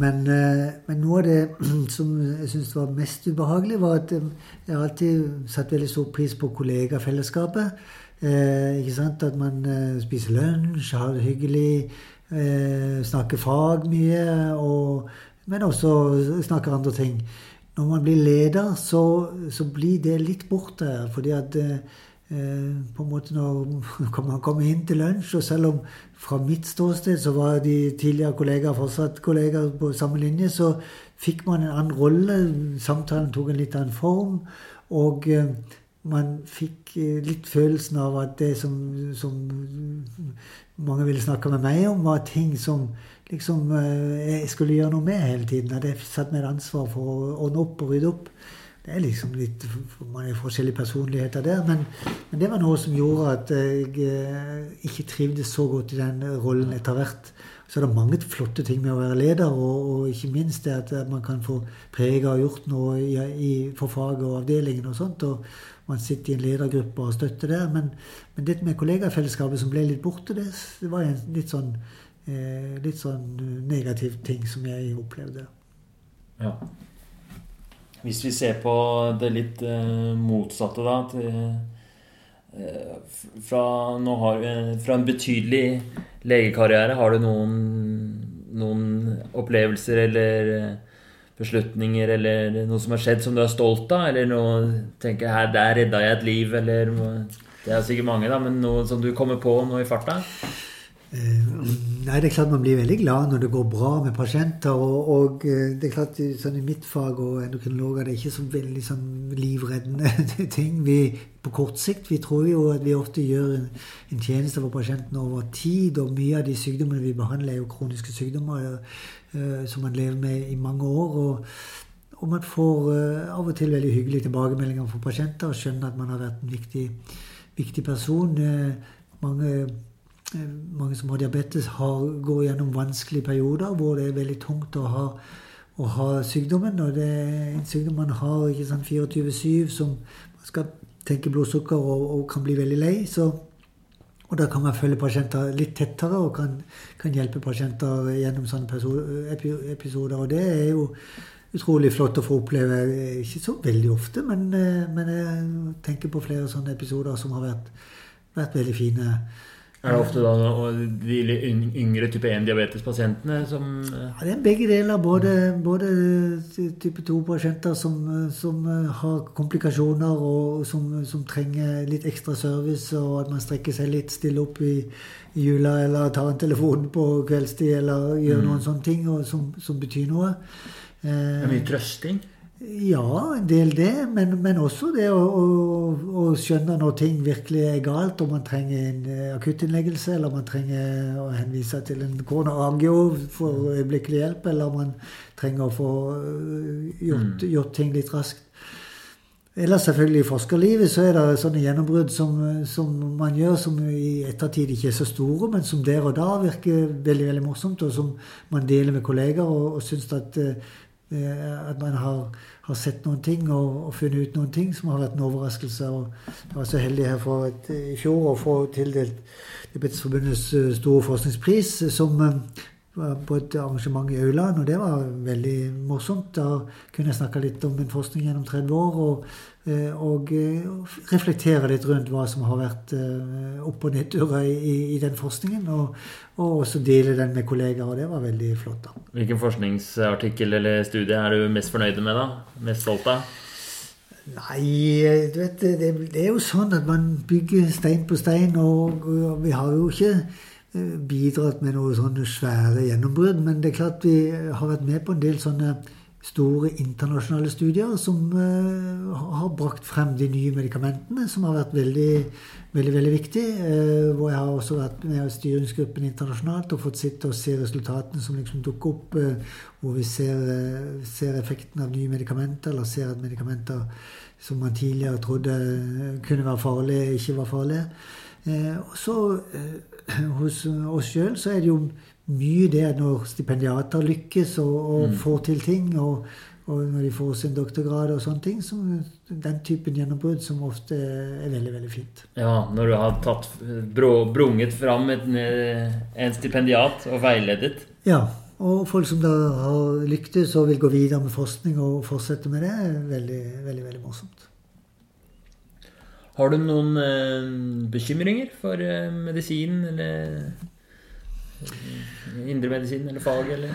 Men, men, noe av det som jeg syns var mest ubehagelig, var at jeg alltid satt veldig stor pris på kollegafellesskapet. Eh, ikke sant? At man eh, spiser lunsj, har det hyggelig, eh, snakker fag mye, og, men også snakker andre ting. Når man blir leder, så, så blir det litt borte. fordi at på en måte når man kommer inn til lunsj, og selv om fra mitt ståsted så var de tidligere kollegaer fortsatt kollegaer på samme linje, så fikk man en annen rolle. Samtalen tok en litt annen form. Og eh, man fikk eh, litt følelsen av at det som, som mange ville snakke med meg om, var ting som liksom jeg skulle gjøre noe med hele tiden. At jeg satt med et ansvar for å ordne opp og rydde opp. Det er liksom litt Man er forskjellige personligheter der. Men, men, det var noe som gjorde at jeg eh, ikke trivdes så godt i den rollen etter hvert. Så er det mange flotte ting med å være leder, og, og ikke minst det at man kan få prege og gjort noe i, i, for faget og avdelingen og sånt. og man sitter i en ledergruppe og støtter der. Men, men dette med kollegafellesskapet som ble litt borte, det, det var en litt sånn, eh, litt sånn negativ ting som jeg opplevde. Ja. Hvis vi ser på det litt eh, motsatte, da til, fra, har, fra, en betydelig legekarriere, har du noen, noen opplevelser eller eh, beslutninger eller noe som har skjedd som du er stolt av? Eller noe tenker her, Der redda jeg et liv, eller Det er sikkert mange, da, men noe som du kommer på nå i farta? Eh, nei, det er klart Man blir veldig glad når det går bra med pasienter. Og, og eh, det er klart sånn I mitt fag og endokrinologer det er ikke så veldig sånn livreddende ting. Vi, på kort sikt vi tror jo at vi ofte gjør en, en tjeneste for pasienten over tid. Og mye av de sykdommene vi behandler, er jo kroniske sykdommer uh, som man lever med i mange år. og og man får uh, av og til veldig hyggelige tilbakemeldinger fra pasienter og skjønner at man har vært en viktig, viktig person. Uh, mange mange som har diabetes, har, går gjennom vanskelige perioder hvor det er veldig tungt å ha, å ha sykdommen. Og det er en sykdom man har ikke sant, 24-7, som man skal tenke blodsukker og, og, kan bli veldig lei. Så, og da kan man følge pasienter litt tettere og kan, kan hjelpe pasienter gjennom sånne episoder. Og det er jo utrolig flott å få oppleve. Ikke så veldig ofte, men, eh, men jeg tenker på flere sånne episoder som har vært, vært veldig fine. Er det ofte da de yngre type 1-diabetespasientene som ja, Det er begge deler. Både, både type 2-pasienter som, som, har komplikasjoner og som, som, trenger litt ekstra service, og at man strekker seg litt, stille opp i, i jula eller tar en telefon på kveldstid eller gjør mm. noen sånne ting som, som betyr noe. Eh, det er mye trøsting? Ja, en del det. Men, men også det å, å, å, skjønne når ting virkelig er galt, om man trenger en eh, akuttinnleggelse, eller om man trenger å henvise til en koronarangio for øyeblikkelig hjelp, eller om man trenger å få eh, gjort, mm. gjort ting litt raskt. Ellers selvfølgelig i forskerlivet så er det sånne gjennombrudd som, som, man gjør som i ettertid ikke er så store, men som der og da virker veldig veldig morsomt, og som man deler med kolleger og, og syns at Eh, at man har, har, sett noen ting og, og, funnet ut noen ting som har vært en overraskelse. og Jeg var så heldig her for et, i fjor å få tildelt Diabetesforbundets eh, store forskningspris som var på et arrangement i Auland, og det var veldig morsomt. Da kunne jeg snakke litt om min forskning gjennom 30 år. og Eh, og eh, reflektere litt rundt hva som har vært eh, opp- og nedturer i, i, den forskningen. Og, og, også dele den med kollegaer, og det var veldig flott. da. Hvilken forskningsartikkel eller studie er du mest fornøyd med? da? Mest stolt av? Nei, du vet, det, det, er jo sånn at man bygger stein på stein, og, og vi har jo ikke bidratt med noe sånne svære gjennombrudd. Men det er klart vi har vært med på en del sånne store internasjonale studier som uh, har brakt frem de nye medikamentene, som har vært veldig, veldig, veldig viktig. Uh, hvor jeg har også vært med i styringsgruppen internasjonalt og fått sitte og se resultatene som liksom dukker opp, uh, hvor vi ser, ser, effekten av nye medikamenter, eller ser at medikamenter som man tidligere trodde kunne være farlige, ikke var farlige. og så hos oss sjøl så er det jo mye det når stipendiater lykkes og, og mm. får til ting. Og, og, når de får sin doktorgrad og sånne ting. Som, den typen gjennombrudd som ofte er veldig veldig fint. Ja, når du har tatt, brunget fram et, en stipendiat og veiledet. Ja, Og folk som da har lyktes og vil gå videre med forskning og fortsette med det, er veldig, veldig, veldig morsomt. Har du noen eh, bekymringer for eh, medisin eller eh, indremedisin eller fag, eller?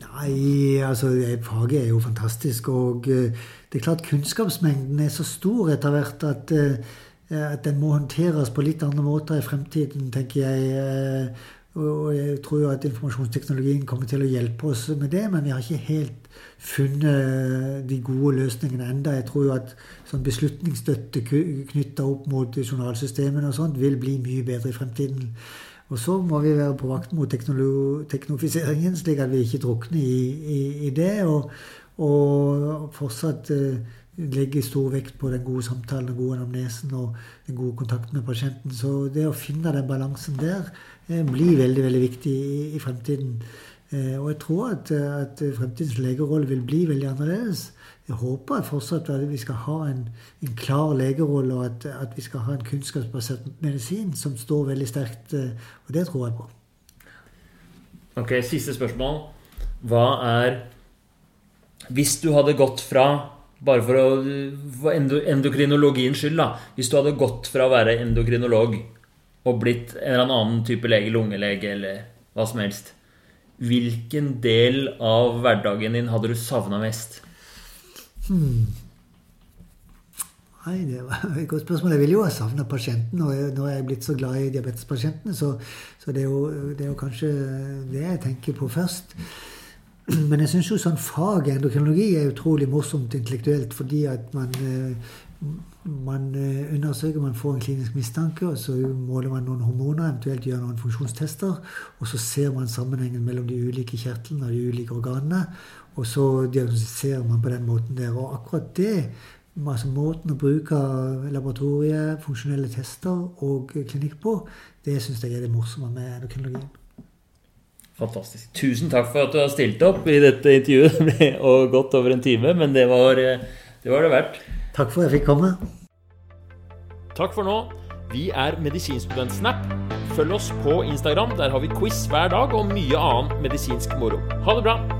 Nei, altså faget er jo fantastisk. Og eh, det er klart kunnskapsmengden er så stor etter hvert at, eh, at den må håndteres på litt andre måter i fremtiden, tenker jeg. Eh, og jeg tror jo at informasjonsteknologien kommer til å hjelpe oss med det, men vi har ikke helt funnet de gode løsningene enda. Jeg tror jo at sånn beslutningsstøtte knytta opp mot journalsystemene og sånt vil bli mye bedre i fremtiden. Og så må vi være på vakt mot teknofiseringen, slik at vi ikke drukner i, i, i det. Og, og fortsatt uh, legge stor vekt på den gode samtalen, den gode anamnesen og den gode kontakten med pasienten. Så det å finne den balansen der Eh, blir veldig veldig viktig i, i fremtiden. Eh, og jeg tror at, at fremtidens legerolle vil bli veldig annerledes. Jeg håper fortsatt at vi skal ha en, en klar legerolle, og at, at, vi skal ha en kunnskapsbasert medisin som står veldig sterkt. Eh, og det tror jeg på. Ok, Siste spørsmål. Hva er Hvis du hadde gått fra bare for, å, for endokrinologiens skyld, da. Hvis du hadde gått fra å være endokrinolog og blitt en eller annen type lege, lungelege eller hva som helst, hvilken del av hverdagen din hadde du savna mest? Hmm. Nei, det var et godt spørsmål. Jeg vil jo ha savna pasienten. Og nå er jeg blitt så glad i diabetespasientene, så, så det, er jo, det, er jo, kanskje det jeg tenker på først. Men jeg syns jo sånn fag endokrinologi er utrolig morsomt intellektuelt, fordi at man eh, man eh, undersøker, man får en klinisk mistanke, og så måler man noen hormoner, eventuelt gjør noen funksjonstester. Og så ser man sammenhengen mellom de ulike kjertlene og de ulike organene. Og så diagnostiserer man på den måten der. Og akkurat det, altså måten å bruke laboratorie, funksjonelle tester og klinikk på, det syns jeg er det morsomme med endokrinologien. Fantastisk. Tusen takk for at du har stilt opp i dette intervjuet. og gått over en time, men det var eh, det, var det verdt. Takk for at jeg fikk komme. Takk for nå. Vi er Medisinstudentsnap. Følg oss på Instagram. Der har vi quiz hver dag og mye annen medisinsk moro. Ha det bra!